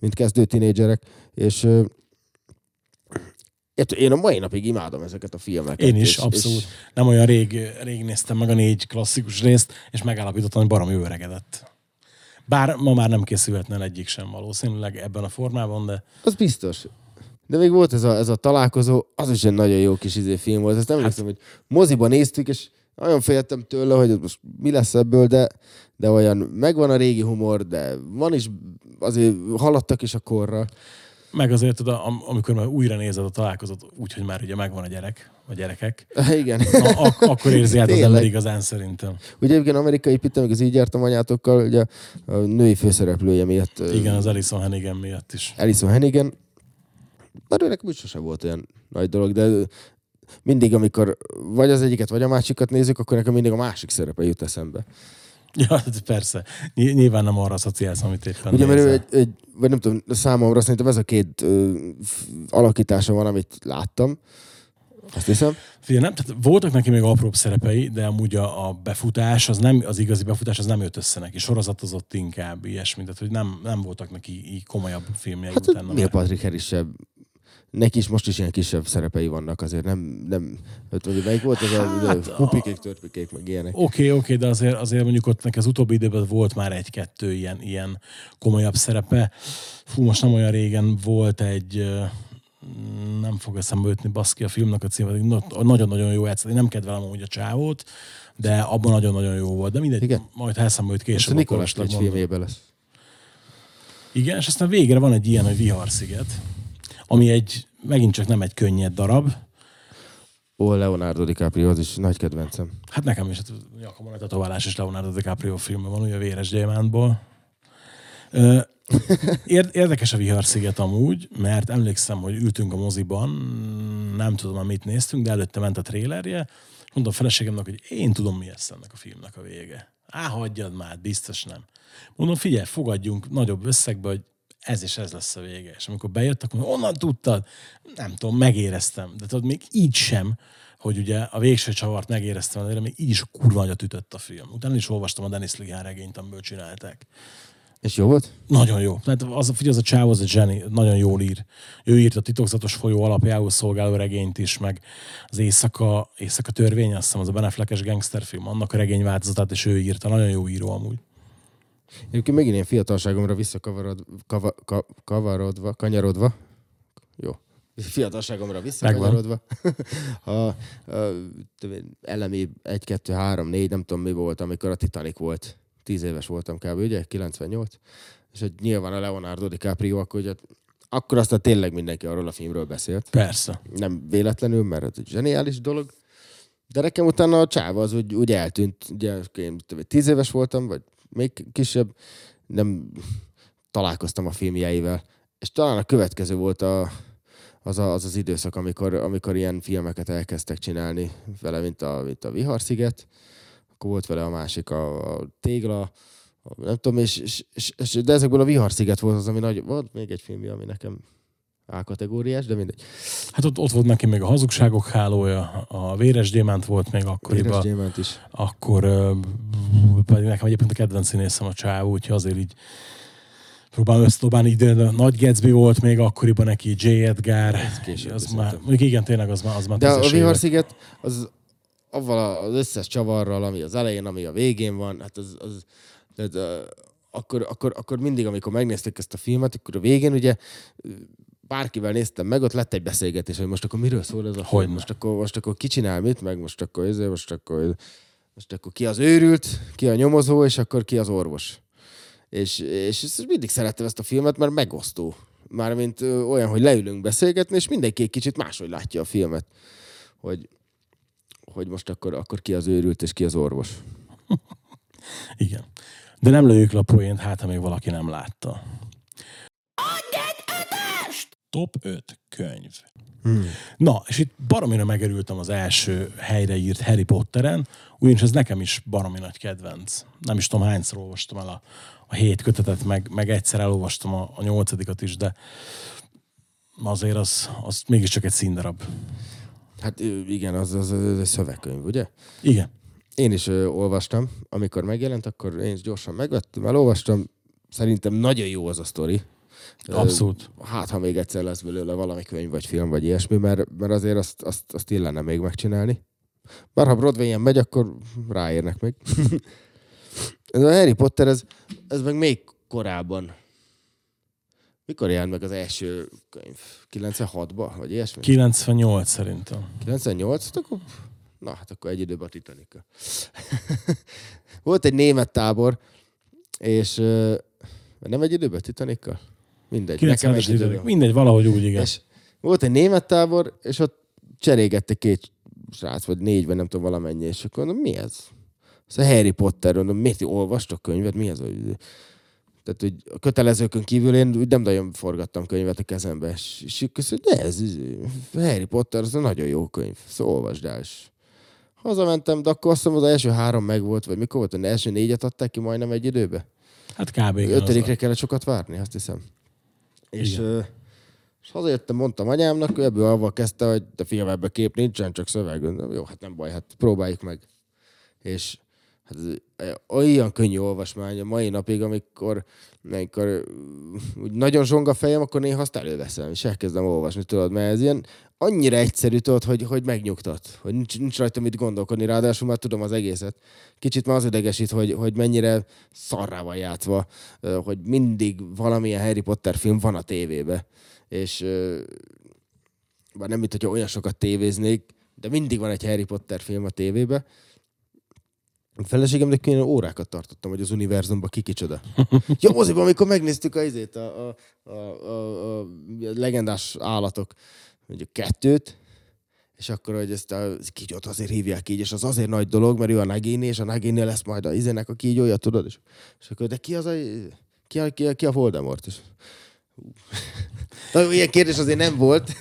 mint kezdő tinédzserek, és én a mai napig imádom ezeket a filmeket. Én is, és, abszolút. És, Nem olyan rég, rég néztem meg a négy klasszikus részt, és megállapítottam, hogy baromi öregedett. Bár ma már nem készülhetne el egyik sem valószínűleg ebben a formában, de az biztos. De még volt ez a, ez a találkozó, az is egy nagyon jó kis izé film volt. Ezt emlékszem, hogy moziban néztük, és nagyon féltem tőle, hogy most mi lesz ebből, de, de olyan megvan a régi humor, de van is, azért haladtak is a korra. Meg azért, tudod, am- amikor már újra nézed a találkozót, úgyhogy már ugye megvan a gyerek, a gyerekek, Igen. na, ak- akkor érzi át az ember igazán szerintem. Ugye egyébként amerikai Pitt, amikor az így jártam anyátokkal, ugye a női főszereplője miatt. Igen, az Alison Hannigan miatt is. Alison Hannigan. Bár ő nekem úgy sosem volt olyan nagy dolog, de mindig, amikor vagy az egyiket, vagy a másikat nézzük, akkor nekem mindig a másik szerepe jut eszembe. Ja, hát persze. Ny- Nyilván nem arra szociálsz, amit éppen Ugye, mert ő egy, egy, vagy nem tudom, számomra szerintem ez a két ö, alakítása van, amit láttam. Azt hiszem. Figyelj, nem, tehát voltak neki még apróbb szerepei, de amúgy a, a befutás, az, nem, az igazi befutás, az nem jött össze neki. Sorozatozott inkább ilyesmi, tehát hogy nem, nem voltak neki így komolyabb filmjei Hát utána. mi a Patrick Harris neki is most is ilyen kisebb szerepei vannak, azért nem, nem hogy melyik volt ez a, Hát, a hupikék, törpikék, meg ilyenek. Oké, okay, oké, okay, de azért, azért mondjuk ott neki az utóbbi időben volt már egy-kettő ilyen, ilyen komolyabb szerepe. Fú, most nem olyan régen volt egy, nem fog eszembe jutni baszki a filmnek a címe, nagyon-nagyon jó játszott. Én nem kedvelem amúgy a csávót, de abban nagyon-nagyon jó volt. De mindegy, Igen? majd ha eszembe jut Most a később, esetleg Cage mondom. filmjében lesz. Igen, és aztán végre van egy ilyen, hogy Viharsziget, ami egy, megint csak nem egy könnyed darab. Ó, Leonardo DiCaprio, az is nagy kedvencem. Hát nekem is, hát nyakamon a tetoválás is Leonardo DiCaprio filmben van, ugye a Véres Gyémántból. Érdekes a Viharsziget amúgy, mert emlékszem, hogy ültünk a moziban, nem tudom, már mit néztünk, de előtte ment a trélerje, és mondtam a feleségemnek, hogy én tudom, mi lesz ennek a filmnek a vége. Á, hagyjad már, biztos nem. Mondom, figyelj, fogadjunk nagyobb összegbe, hogy ez és ez lesz a vége. És amikor bejöttek, mondom, onnan tudtad? Nem tudom, megéreztem. De tudod, még így sem, hogy ugye a végső csavart megéreztem, de még így is kurva nagyot ütött a film. Utána is olvastam a Dennis Ligán regényt, amiből csinálták. És jó volt? Nagyon jó. Tehát az, figyelj, az a csáv, az a Jenny, nagyon jól ír. Ő írt a titokzatos folyó alapjául szolgáló regényt is, meg az éjszaka, éjszaka törvény, azt hiszem, az a Beneflekes gangsterfilm, annak a regény változatát, és ő írta. Nagyon jó író amúgy. Egyébként megint ilyen fiatalságomra visszakavarod, kava, ka, kavarodva, kanyarodva. Jó. Fiatalságomra visszakanyarodva. a, a, tudom, elemi 1, 2, 3, 4, nem tudom mi volt, amikor a Titanic volt. 10 éves voltam kb. ugye? 98. És hogy nyilván a Leonardo DiCaprio, akkor, hogy akkor aztán tényleg mindenki arról a filmről beszélt. Persze. nem véletlenül, mert ez egy zseniális dolog. De nekem utána a csáva az úgy, úgy eltűnt. Ugye én tíz éves voltam, vagy még kisebb, nem találkoztam a filmjeivel. És talán a következő volt a, az, a, az az időszak, amikor, amikor ilyen filmeket elkezdtek csinálni vele, mint a, mint a Viharsziget. Akkor volt vele a másik, a, a Tégla, a, nem tudom, és, és, és, de ezekből a Viharsziget volt az, ami nagy, volt még egy filmje, ami nekem A kategóriás, de mindegy. Hát ott, ott volt neki még a hazugságok hálója, a véres gyémánt volt még Véres akkoriban, gyémánt is. akkor pedig nekem egyébként a kedvenc színészem a csáv, úgyhogy azért így próbálom összedobálni, ide a Nagy Gatsby volt még akkoriban neki, J. Edgar, Ez később az már, mondjuk igen, tényleg az már, az már De a. Viharsziget, az avval az összes csavarral, ami az elején, ami a végén van, hát az, az tehát, uh, akkor, akkor, akkor, mindig, amikor megnéztük ezt a filmet, akkor a végén ugye bárkivel néztem meg, ott lett egy beszélgetés, hogy most akkor miről szól ez a Hogyne. most akkor, most akkor ki csinál mit, meg most akkor, ezért, most akkor, most akkor ki az őrült, ki a nyomozó, és akkor ki az orvos. És, és ezt mindig szerettem ezt a filmet, mert megosztó. Mármint olyan, hogy leülünk beszélgetni, és mindenki egy kicsit máshogy látja a filmet. Hogy, hogy most akkor, akkor ki az őrült, és ki az orvos. Igen. De nem lőjük le a poént, hát ha még valaki nem látta. Top 5 könyv. Hmm. Na, és itt baromira megerültem az első helyre írt Harry Potteren, ugyanis ez nekem is baromi nagy kedvenc. Nem is tudom, hányszor olvastam el a, a hét kötetet, meg, meg egyszer elolvastam a, a nyolcadikat is, de azért az, az mégiscsak egy színdarab. Hát igen, az, az, az egy szövegkönyv, ugye? Igen. Én is ö, olvastam, amikor megjelent, akkor én is gyorsan megvettem, elolvastam. Szerintem nagyon jó az a sztori. Abszolút. Hát, ha még egyszer lesz belőle valami könyv, vagy film, vagy ilyesmi, mert, mert azért azt, azt, azt illene még megcsinálni. Bár ha Broadway-en megy, akkor ráérnek még. ez a Harry Potter, ez, ez meg még korábban Mikor jelent meg az első könyv? 96-ba, vagy ilyesmi? 98 szerintem. 98? Hát akkor, na, hát akkor egy időben a titanic Volt egy német tábor, és nem egy időben titanic Mindegy. nekem 90-es egy időben. idők. Mindegy, valahogy úgy, igen. És volt egy német tábor, és ott cserégette két srác, vagy négy, vagy nem tudom valamennyi, és akkor mondom, mi ez? A Harry Potter, mondom, miért olvastok könyvet? Mi ez? Tehát, hogy a kötelezőkön kívül én úgy nem nagyon forgattam könyvet a kezembe, és, és mondja, de ez, ez, Harry Potter, az egy nagyon jó könyv, szóval olvasd el. És hazamentem, de akkor azt hiszem az első három meg volt, vagy mikor volt, az első négyet adták ki majdnem egy időbe? Hát kb. Ötödikre kellett sokat várni, azt hiszem. És, Igen. ö, és hazajöttem, mondtam anyámnak, ő ebből avval kezdte, hogy de fiam, ebben kép nincsen, csak szöveg. Jó, hát nem baj, hát próbáljuk meg. És hát olyan könnyű olvasmány a mai napig, amikor, amikor úgy nagyon zsong a fejem, akkor néha azt előveszem, és elkezdem olvasni, tudod, mert ez ilyen annyira egyszerű, tudod, hogy, hogy megnyugtat, hogy nincs, nincs rajta mit gondolkodni, ráadásul már tudom az egészet. Kicsit már az idegesít, hogy, hogy mennyire szarrá van játszva, hogy mindig valamilyen Harry Potter film van a tévébe. És bár nem, mint hogyha olyan sokat tévéznék, de mindig van egy Harry Potter film a tévébe. A feleségemnek én órákat tartottam, hogy az univerzumban ki kicsoda. Jó, moziban, amikor megnéztük a, izét, a, a, a, a, a legendás állatok, mondjuk kettőt, és akkor, hogy ezt a kígyót azért hívják így, és az azért nagy dolog, mert ő a Nagini, és a Nagini lesz majd a izének a kígyója, tudod? És, és akkor, de ki az a, ki a, ki a, ki a Voldemort? És, Na, ilyen kérdés azért nem volt.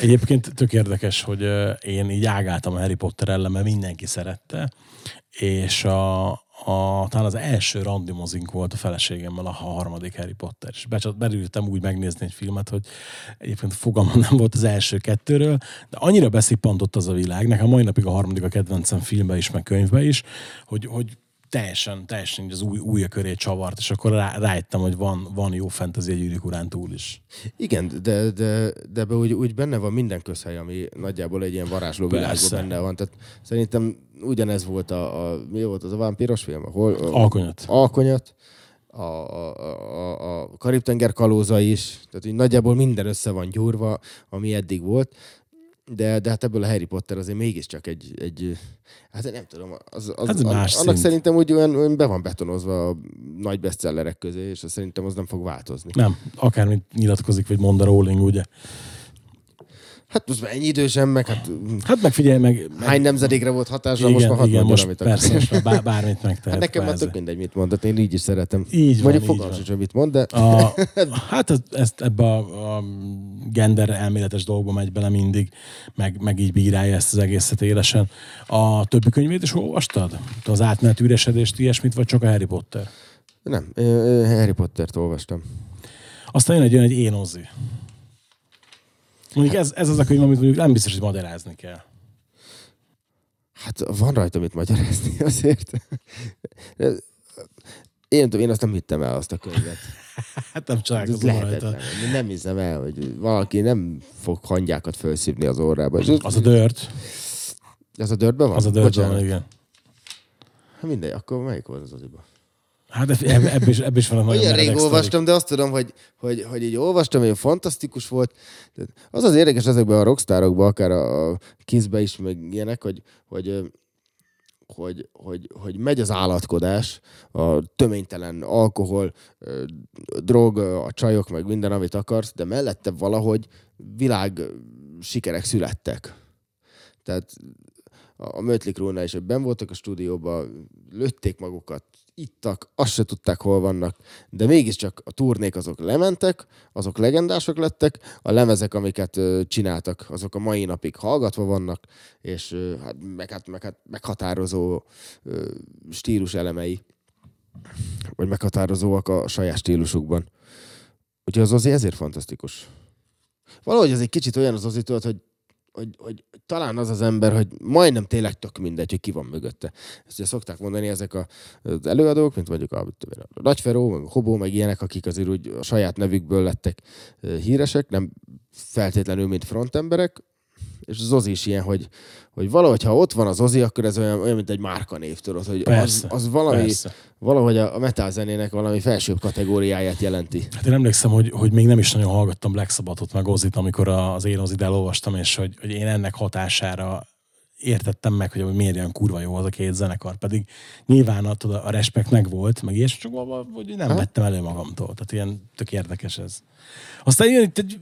Egyébként tök érdekes, hogy én így ágáltam a Harry Potter ellen, mert mindenki szerette, és a, a, talán az első randimozink volt a feleségemmel, a harmadik Harry Potter, és becsat, belültem úgy megnézni egy filmet, hogy egyébként fogalmam nem volt az első kettőről, de annyira beszippantott az a világ, nekem mai napig a harmadik a kedvencem filmbe is, meg könyvbe is, hogy, hogy teljesen, teljesen az új, újja köré csavart, és akkor rá, rájöttem, hogy van, van jó fantasy egy gyűrűk urán túl is. Igen, de, de, de ebbe úgy, úgy benne van minden közhely, ami nagyjából egy ilyen varázsló világban benne van. Tehát szerintem ugyanez volt a, a mi volt az a vámpíros film? Hol, a, Alkonyat. Alkonyat, a, a, a, a Karib-tenger kalóza is, tehát így nagyjából minden össze van gyúrva, ami eddig volt, de, de hát ebből a Harry Potter azért mégiscsak egy, egy hát nem tudom, az, az, Hát az más annak szint. szerintem úgy olyan, olyan be van betonozva a nagy bestsellerek közé, és szerintem az nem fog változni. Nem, akármit nyilatkozik, vagy mond a Rowling, ugye. Hát most már ennyi idősen, meg hát Hát meg figyelj, meg... meg hány nemzedékre volt hatása, most már hadd igen, most amit persze, most már bár, bármit megtehet. Hát nekem már tök mindegy, mit mondott, én így is szeretem. Így van, Mondjuk így fogalmam van. sincs, hogy mit mond, de A, hát ez, ezt ebbe a, a gender elméletes dolgba megy bele mindig, meg, meg így bírálja ezt az egészet élesen. A többi könyvét is olvastad? Az átmenet üresedést, ilyesmit, vagy csak a Harry Potter? nem, Harry Pottert olvastam. Aztán jön egy olyan egy én Ozzy. Mondjuk ez, ez az a könyv, amit mondjuk nem biztos, hogy magyarázni kell. Hát van rajta mit magyarázni azért. Én, nem tudom, én azt nem hittem el, azt a könyvet. Hát nem Ez csalálkozom rajta. nem hiszem el, hogy valaki nem fog hangyákat felszívni az orrába. És Az a dört. ez a dörtben van? Az a dört van, igen. Hát mindegy, akkor melyik volt az aziba? Hát ebbe, ebbe, is, ebbe is vannak nagyon Olyan rég olvastam, de azt tudom, hogy, hogy, hogy így olvastam, hogy fantasztikus volt. Az az érdekes ezekben a rockstárokban, akár a a Kissbe is, meg ilyenek, hogy, hogy, hogy, hogy, hogy megy az állatkodás, a töménytelen alkohol, drog, a csajok, meg minden, amit akarsz, de mellette valahogy világ sikerek születtek. Tehát a Mötley Crue-nál is, hogy ben voltak a stúdióban, lőtték magukat, ittak, azt se tudták, hol vannak, de mégiscsak a turnék azok lementek, azok legendások lettek, a lemezek, amiket ö, csináltak, azok a mai napig hallgatva vannak, és ö, hát, meg, hát, meg, hát meghatározó ö, stílus elemei, vagy meghatározóak a saját stílusukban. Úgyhogy az azért ezért fantasztikus. Valahogy az egy kicsit olyan az azért, hogy hogy, hogy talán az az ember, hogy majdnem tényleg tök mindegy, hogy ki van mögötte. Ezt ugye szokták mondani ezek a, az előadók, mint mondjuk a, a Nagyferó, meg a Hobó, meg ilyenek, akik azért úgy a saját nevükből lettek híresek, nem feltétlenül, mint frontemberek. És az Ozi is ilyen, hogy, hogy valahogy, ha ott van az Ozi, akkor ez olyan, olyan mint egy márkanév, tudod, hogy az, Persze, az valami, persze. valahogy a, metal zenének valami felsőbb kategóriáját jelenti. Hát én emlékszem, hogy, hogy még nem is nagyon hallgattam Black Sabbathot meg Ozit, amikor az én Ozit elolvastam, és hogy, hogy én ennek hatására értettem meg, hogy miért olyan kurva jó az a két zenekar, pedig nyilván a, a respekt meg volt, meg ilyesmi, csak hogy nem Aha. vettem elő magamtól. Tehát ilyen tök érdekes ez. Aztán jön itt egy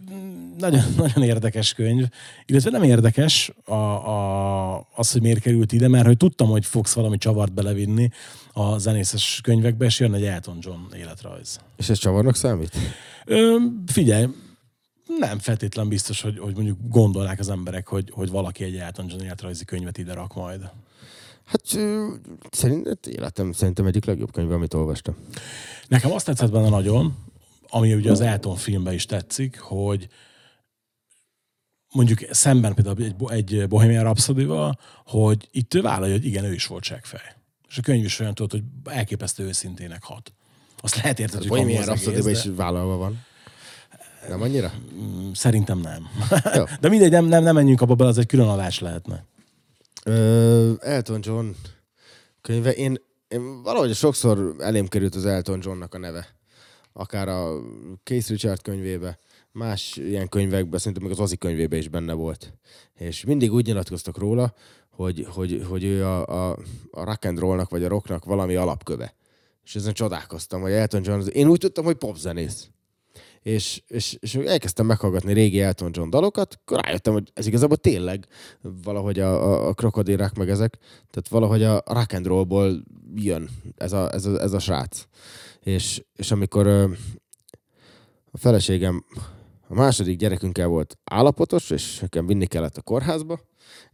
nagyon, nagyon érdekes könyv, illetve nem érdekes a, a, az, hogy miért került ide, mert hogy tudtam, hogy fogsz valami csavart belevinni a zenészes könyvekbe, és jön egy Elton John életrajz. És ez csavarnak számít? Ö, figyelj, nem feltétlen biztos, hogy, hogy mondjuk gondolnák az emberek, hogy, hogy valaki egy Elton John életrajzi könyvet ide rak majd. Hát szerintem életem szerintem egyik legjobb könyv, amit olvastam. Nekem azt tetszett benne nagyon, ami ugye az Elton filmben is tetszik, hogy mondjuk szemben például egy, egy Bohemian rhapsody hogy itt ő vállalja, hogy igen, ő is volt seggfej. És a könyv is olyan tudod, hogy elképesztő őszintének hat. Azt lehet érteni, hogy Bohemian egész, is vállalva van. Nem annyira? de Szerintem nem. Jó. De mindegy, nem, nem, nem menjünk abba bele, az egy külön adás lehetne. Ö, Elton John könyve. Én, én valahogy sokszor elém került az Elton Johnnak a neve. Akár a Case Richard könyvébe, más ilyen könyvekben, szerintem még az Ozzy könyvébe is benne volt. És mindig úgy nyilatkoztak róla, hogy, hogy, hogy ő a, a, a rock and rollnak vagy a rocknak valami alapköve. És ezen csodálkoztam, hogy Elton John, én úgy tudtam, hogy popzenész. És, és, és elkezdtem meghallgatni régi Elton John dalokat, akkor rájöttem, hogy ez igazából tényleg valahogy a, a, a krokodilák meg ezek, tehát valahogy a rock and rollból jön ez a, ez a, ez a srác. És, és amikor a feleségem a második gyerekünkkel volt állapotos, és nekem vinni kellett a kórházba,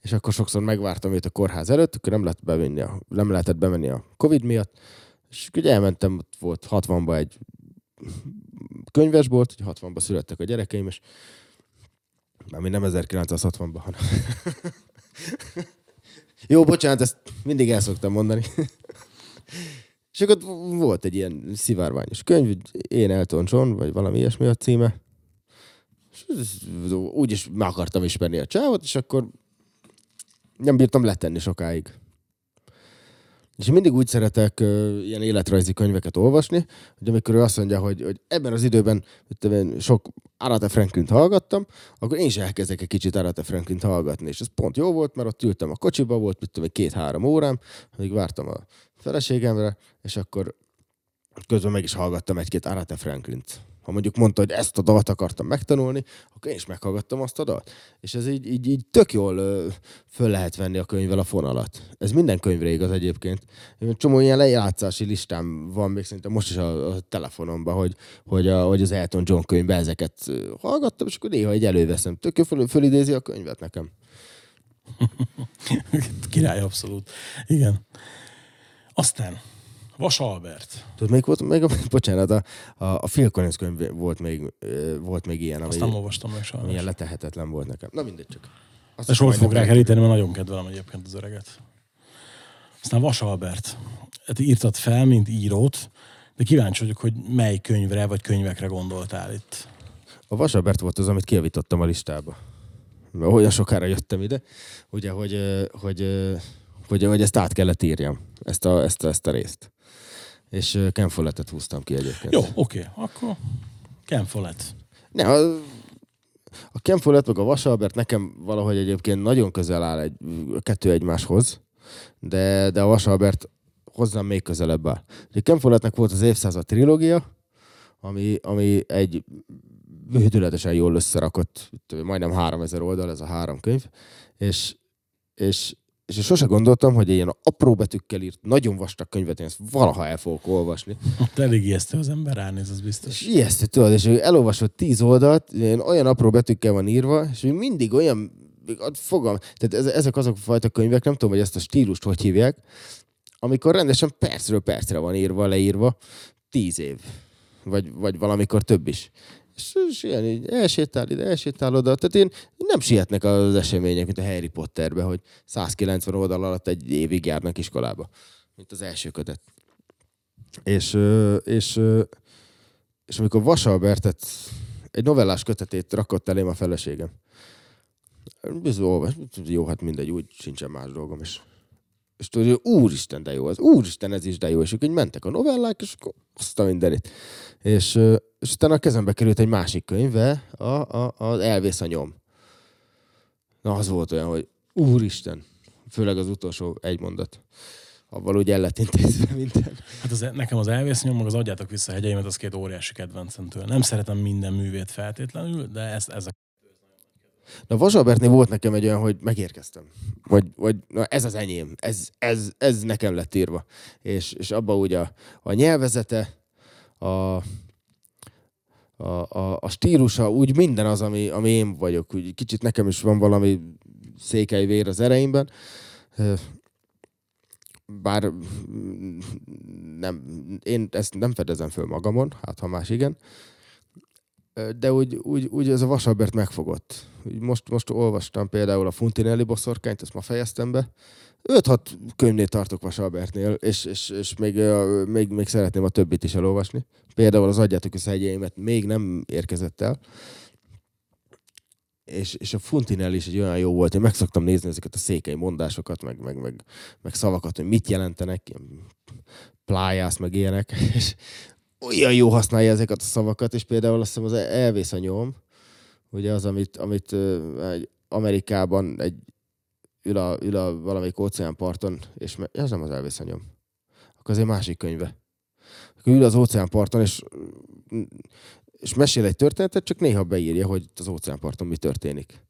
és akkor sokszor megvártam őt a kórház előtt, akkor nem, lehet bevinni a, nem lehetett bemenni a Covid miatt, és ugye elmentem, ott volt 60-ba egy könyvesbolt, hogy 60-ban születtek a gyerekeim, és már mi nem 1960-ban, hanem... Jó, bocsánat, ezt mindig el szoktam mondani. és akkor volt egy ilyen szivárványos könyv, én Elton John, vagy valami ilyesmi a címe. És ez- úgy is meg akartam ismerni a csávot, és akkor nem bírtam letenni sokáig. És mindig úgy szeretek ö, ilyen életrajzi könyveket olvasni, hogy amikor ő azt mondja, hogy, hogy ebben az időben én, sok Arate Franklin-t hallgattam, akkor én is elkezdek egy kicsit Arate Franklin-t hallgatni. És ez pont jó volt, mert ott ültem a kocsiba, volt mit tudom két-három órám, amíg vártam a feleségemre, és akkor közben meg is hallgattam egy-két Arate Franklin-t. Ha mondjuk mondta, hogy ezt a dalt akartam megtanulni, akkor én is meghallgattam azt a dalt. És ez így, így, így tök jól ö, föl lehet venni a könyvvel a fonalat. Ez minden könyvre igaz egyébként. Egy csomó ilyen lejátszási listám van még szerintem most is a, a telefonomban, hogy, hogy, a, hogy az Elton John könyvbe ezeket hallgattam, és akkor néha egy előveszem. Tök jó föl, fölidézi a könyvet nekem. Király abszolút. Igen. Aztán Vas Albert. Tudod, még volt, még, bocsánat, a, a, a Phil Collins könyv volt még, volt még ilyen, Azt nem olvastam meg sajnos. ilyen letehetetlen volt nekem. Na mindegy csak. Azt sort majdnem fog rá keríteni, mert nagyon kedvelem egyébként az öreget. Aztán Vas Albert. Hát írtad fel, mint írót, de kíváncsi vagyok, hogy mely könyvre vagy könyvekre gondoltál itt. A Vasabert volt az, amit kijavítottam a listába. Mert olyan sokára jöttem ide, ugye, hogy, hogy, ö, hogy, hogy ezt át kellett írjam, ezt a, ezt a, ezt a részt. És Ken Follettet húztam ki egyébként. Jó, oké, akkor Ken Follett. Ne, a, a Ken Follett meg a Vasalbert nekem valahogy egyébként nagyon közel áll egy, kettő egymáshoz, de, de a Vasalbert hozzám még közelebb áll. Ken Follettnek volt az évszázad trilógia, ami, ami egy hűtületesen jól összerakott, majdnem 3000 oldal ez a három könyv, és, és, és én sose gondoltam, hogy ilyen apró betűkkel írt, nagyon vastag könyvet én ezt valaha el fogok olvasni. Ott elég ijesztő az ember ránéz, az biztos. És ijesztő, tudod, és ő elolvasott tíz oldalt, ilyen olyan apró betűkkel van írva, és még mindig olyan, fogam, tehát ez, ezek azok a fajta könyvek, nem tudom, hogy ezt a stílust hogy hívják, amikor rendesen percről percre van írva, leírva, tíz év, vagy, vagy valamikor több is. És, és ilyen, így elsétál ide, elsétál oda. Tehát én nem sietnek az események, mint a Harry Potterbe, hogy 190 oldal alatt egy évig járnak iskolába, mint az első kötet. És, és, és amikor Vasalbertet, egy novellás kötetét rakott elém a feleségem, Bizony, olvas. Jó, hát mindegy, úgy sincsen más dolgom is. És tudod, úristen, de jó az. Úristen, ez is de jó. És ők így mentek a novellák, és akkor azt a mindenit. És, és utána a kezembe került egy másik könyve, a, a, az Elvész a nyom. Na, az volt olyan, hogy úristen, főleg az utolsó egy mondat. Avval úgy el lett intézve minden. Hát az, nekem az elvész nyom, az adjátok vissza a hegyeimet, az két óriási kedvencem tőle. Nem szeretem minden művét feltétlenül, de ez, ez a Na, Vasalbertnél volt nekem egy olyan, hogy megérkeztem. Vagy, vagy na, ez az enyém. Ez, ez, ez nekem lett írva. És, és abba úgy a, a nyelvezete, a, a, a, a stílusa, úgy minden az, ami, ami én vagyok. Úgy kicsit nekem is van valami székely vér az ereimben. Bár mm, nem, én ezt nem fedezem föl magamon, hát ha más igen. De úgy, úgy, úgy ez a vasalbert megfogott. Most, most olvastam például a Funtinelli boszorkányt, ezt ma fejeztem be. 5-6 könyvnél tartok Vasalbertnél, és, és, és még, még, még szeretném a többit is elolvasni. Például az Adjátok össze hegyeimet még nem érkezett el. És, és a Funtinelli is egy olyan jó volt, én meg szoktam nézni ezeket a székely mondásokat, meg, meg, meg, meg szavakat, hogy mit jelentenek, ilyen plájász, meg ilyenek, és olyan jó használja ezeket a szavakat, és például azt hiszem az elvész a nyom, ugye az, amit, amit egy Amerikában egy ül a, ül a valamelyik óceánparton, és me- ez nem az elvész a nyom. Akkor az egy másik könyve. Akkor ül az óceánparton, és, és mesél egy történetet, csak néha beírja, hogy az óceánparton mi történik.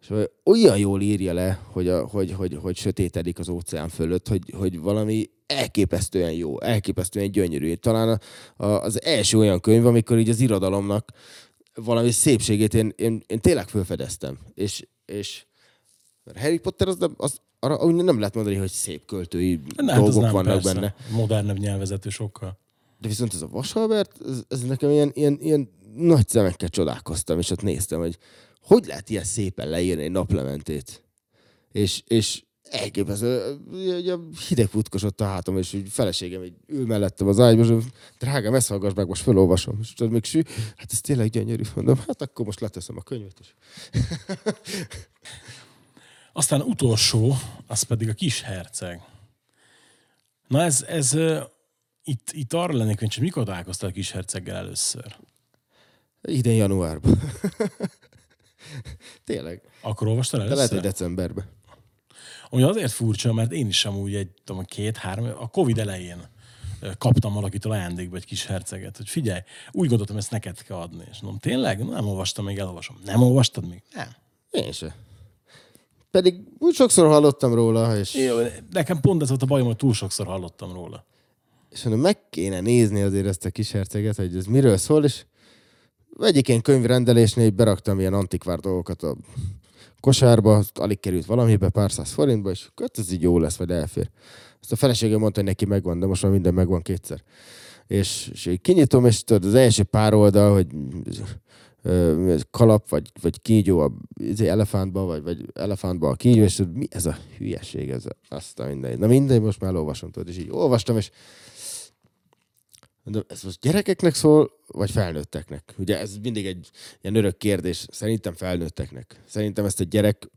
És olyan jól írja le, hogy, a, hogy, hogy, hogy sötétedik az óceán fölött, hogy, hogy valami elképesztően jó, elképesztően gyönyörű. Talán az első olyan könyv, amikor így az irodalomnak valami szépségét én, én, én tényleg felfedeztem. És, és Harry Potter az, nem, az arra nem lehet mondani, hogy szép költői Nem, dolgok nem, vannak persze. benne. Modernebb nyelvezetű sokkal. De viszont ez a Vasalbert, ez, ez nekem ilyen, ilyen, ilyen nagy szemekkel csodálkoztam, és ott néztem, hogy hogy lehet ilyen szépen leírni egy naplementét. És, és elképesztő, ugye hideg futkosott a hátam, és úgy feleségem így ül mellettem az ágyban, és drágám, ezt hallgass meg, most felolvasom. És tudod, még sű, hát ez tényleg gyönyörű. Mondom, hát akkor most leteszem a könyvet is. Aztán utolsó, az pedig a kis herceg. Na ez, ez itt, itt arra lennék, hogy mikor találkoztál a kis herceggel először? Idén januárban. tényleg. Akkor olvastál De először? lehet, hogy decemberben. Ami azért furcsa, mert én is amúgy egy, tudom, két-három, a Covid elején kaptam valakitől ajándékba egy kis herceget, hogy figyelj, úgy gondoltam, ezt neked kell adni. És mondom, tényleg? Nem olvastam, még elolvasom. Nem olvastad még? Nem. Én se. Pedig úgy sokszor hallottam róla, és, Jó, nekem pont ez volt a bajom, hogy túl sokszor hallottam róla. és mondom, meg kéne nézni azért ezt a kis herceget, hogy ez miről szól, és egyik ilyen könyvrendelésnél beraktam ilyen antikvár dolgokat a kosárba, alig került valamibe, pár száz forintba, és hát ez így jó lesz, vagy elfér. Azt a feleségem mondta, hogy neki megvan, de most már minden megvan kétszer. És, és így kinyitom, és tudod, az első pár oldal, hogy kalap, vagy, vagy kígyó a izé, elefántba, vagy, vagy elefántba a kígyó, és tudod, mi ez a hülyeség, ez a, azt a mindegy. Na mindegy, most már elolvasom, tudod, és így olvastam, és Mondom, ez most gyerekeknek szól, vagy felnőtteknek? Ugye ez mindig egy ilyen örök kérdés. Szerintem felnőtteknek. Szerintem ezt egy gyerek,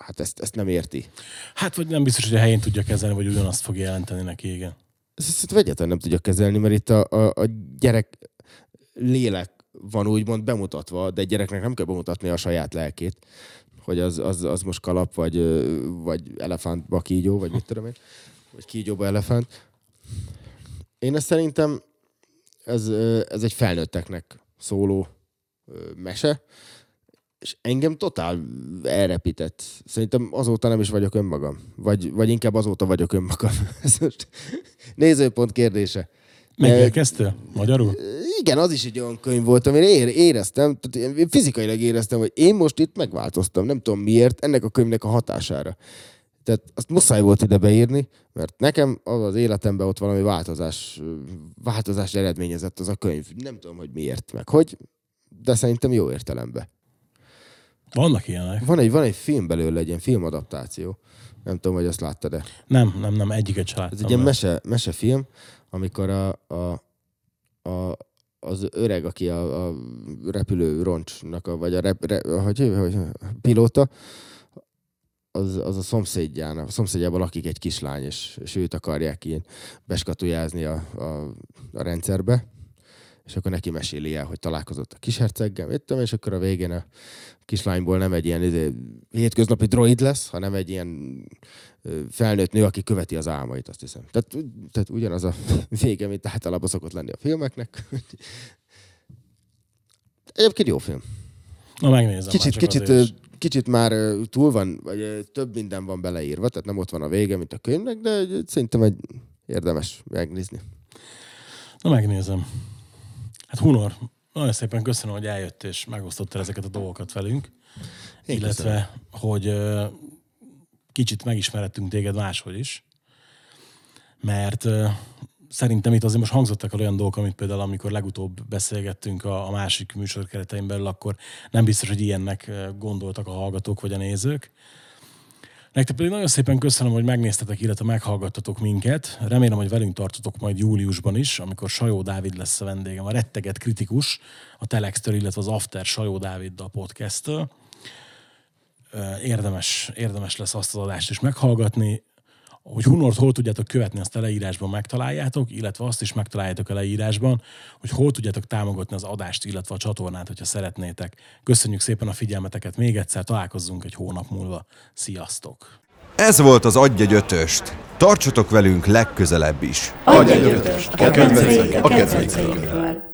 hát ezt, ezt nem érti. Hát, vagy nem biztos, hogy a helyén tudja kezelni, vagy ugyanazt fog jelenteni neki, igen. Ezt, ezt egyáltalán nem tudja kezelni, mert itt a, a, a gyerek lélek van úgymond bemutatva, de egy gyereknek nem kell bemutatni a saját lelkét, hogy az, az, az most kalap, vagy, vagy elefántba kígyó, vagy mit tudom én, vagy kígyóba elefánt. Én ezt szerintem ez, ez egy felnőtteknek szóló mese, és engem totál elrepített. Szerintem azóta nem is vagyok önmagam. Vagy, vagy inkább azóta vagyok önmagam. Ez most nézőpont kérdése. Megérkeztél? Magyarul? Igen, az is egy olyan könyv volt, amire ér, éreztem, tehát én fizikailag éreztem, hogy én most itt megváltoztam, nem tudom miért, ennek a könyvnek a hatására. Tehát azt muszáj volt ide beírni, mert nekem az, az életemben ott valami változás, változás eredményezett az a könyv. Nem tudom, hogy miért, meg hogy, de szerintem jó értelemben. Vannak ilyenek. Van egy, van egy film belőle, egy ilyen filmadaptáció. Nem tudom, hogy azt láttad-e. Nem, nem, nem, egyiket se Ez láttam. egy ilyen mese, mesefilm, amikor a, a, a, az öreg, aki a, a repülő roncsnak, a, vagy a, rep, re, hogy, hogy, pilóta, az, az a szomszédjának, a szomszédjában lakik egy kislány, és, és őt akarják ilyen beskatujázni a, a, a rendszerbe és akkor neki meséli el, hogy találkozott a kisherceggel, mit és akkor a végén a kislányból nem egy ilyen izé, hétköznapi droid lesz, hanem egy ilyen felnőtt nő, aki követi az álmait, azt hiszem. Tehát, tehát ugyanaz a vége, mint általában szokott lenni a filmeknek. Egyébként jó film. Na megnézem. Kicsit, már kicsit, azért kicsit már túl van, vagy több minden van beleírva, tehát nem ott van a vége, mint a könyvnek, de szerintem egy érdemes megnézni. Na megnézem. Hát Hunor, nagyon szépen köszönöm, hogy eljött és megosztottál ezeket a dolgokat velünk. Én illetve, köszönöm. hogy kicsit megismerettünk téged máshogy is. Mert szerintem itt azért most hangzottak el olyan dolgok, amit például amikor legutóbb beszélgettünk a, a másik műsor keretein belül, akkor nem biztos, hogy ilyennek gondoltak a hallgatók vagy a nézők. Nektek pedig nagyon szépen köszönöm, hogy megnéztetek, illetve meghallgattatok minket. Remélem, hogy velünk tartotok majd júliusban is, amikor Sajó Dávid lesz a vendégem, a retteget kritikus, a Telex-től, illetve az After Sajó Dáviddal podcast-től. Érdemes, érdemes lesz azt az adást is meghallgatni. Hogy Hunort hol tudjátok követni, azt a leírásban megtaláljátok, illetve azt is megtaláljátok a leírásban, hogy hol tudjátok támogatni az adást, illetve a csatornát, hogyha szeretnétek. Köszönjük szépen a figyelmeteket még egyszer, találkozzunk egy hónap múlva. Sziasztok! Ez volt az Adj egy ötöst. Tartsatok velünk legközelebb is. Adj egy ötöst. A kedvencek, a.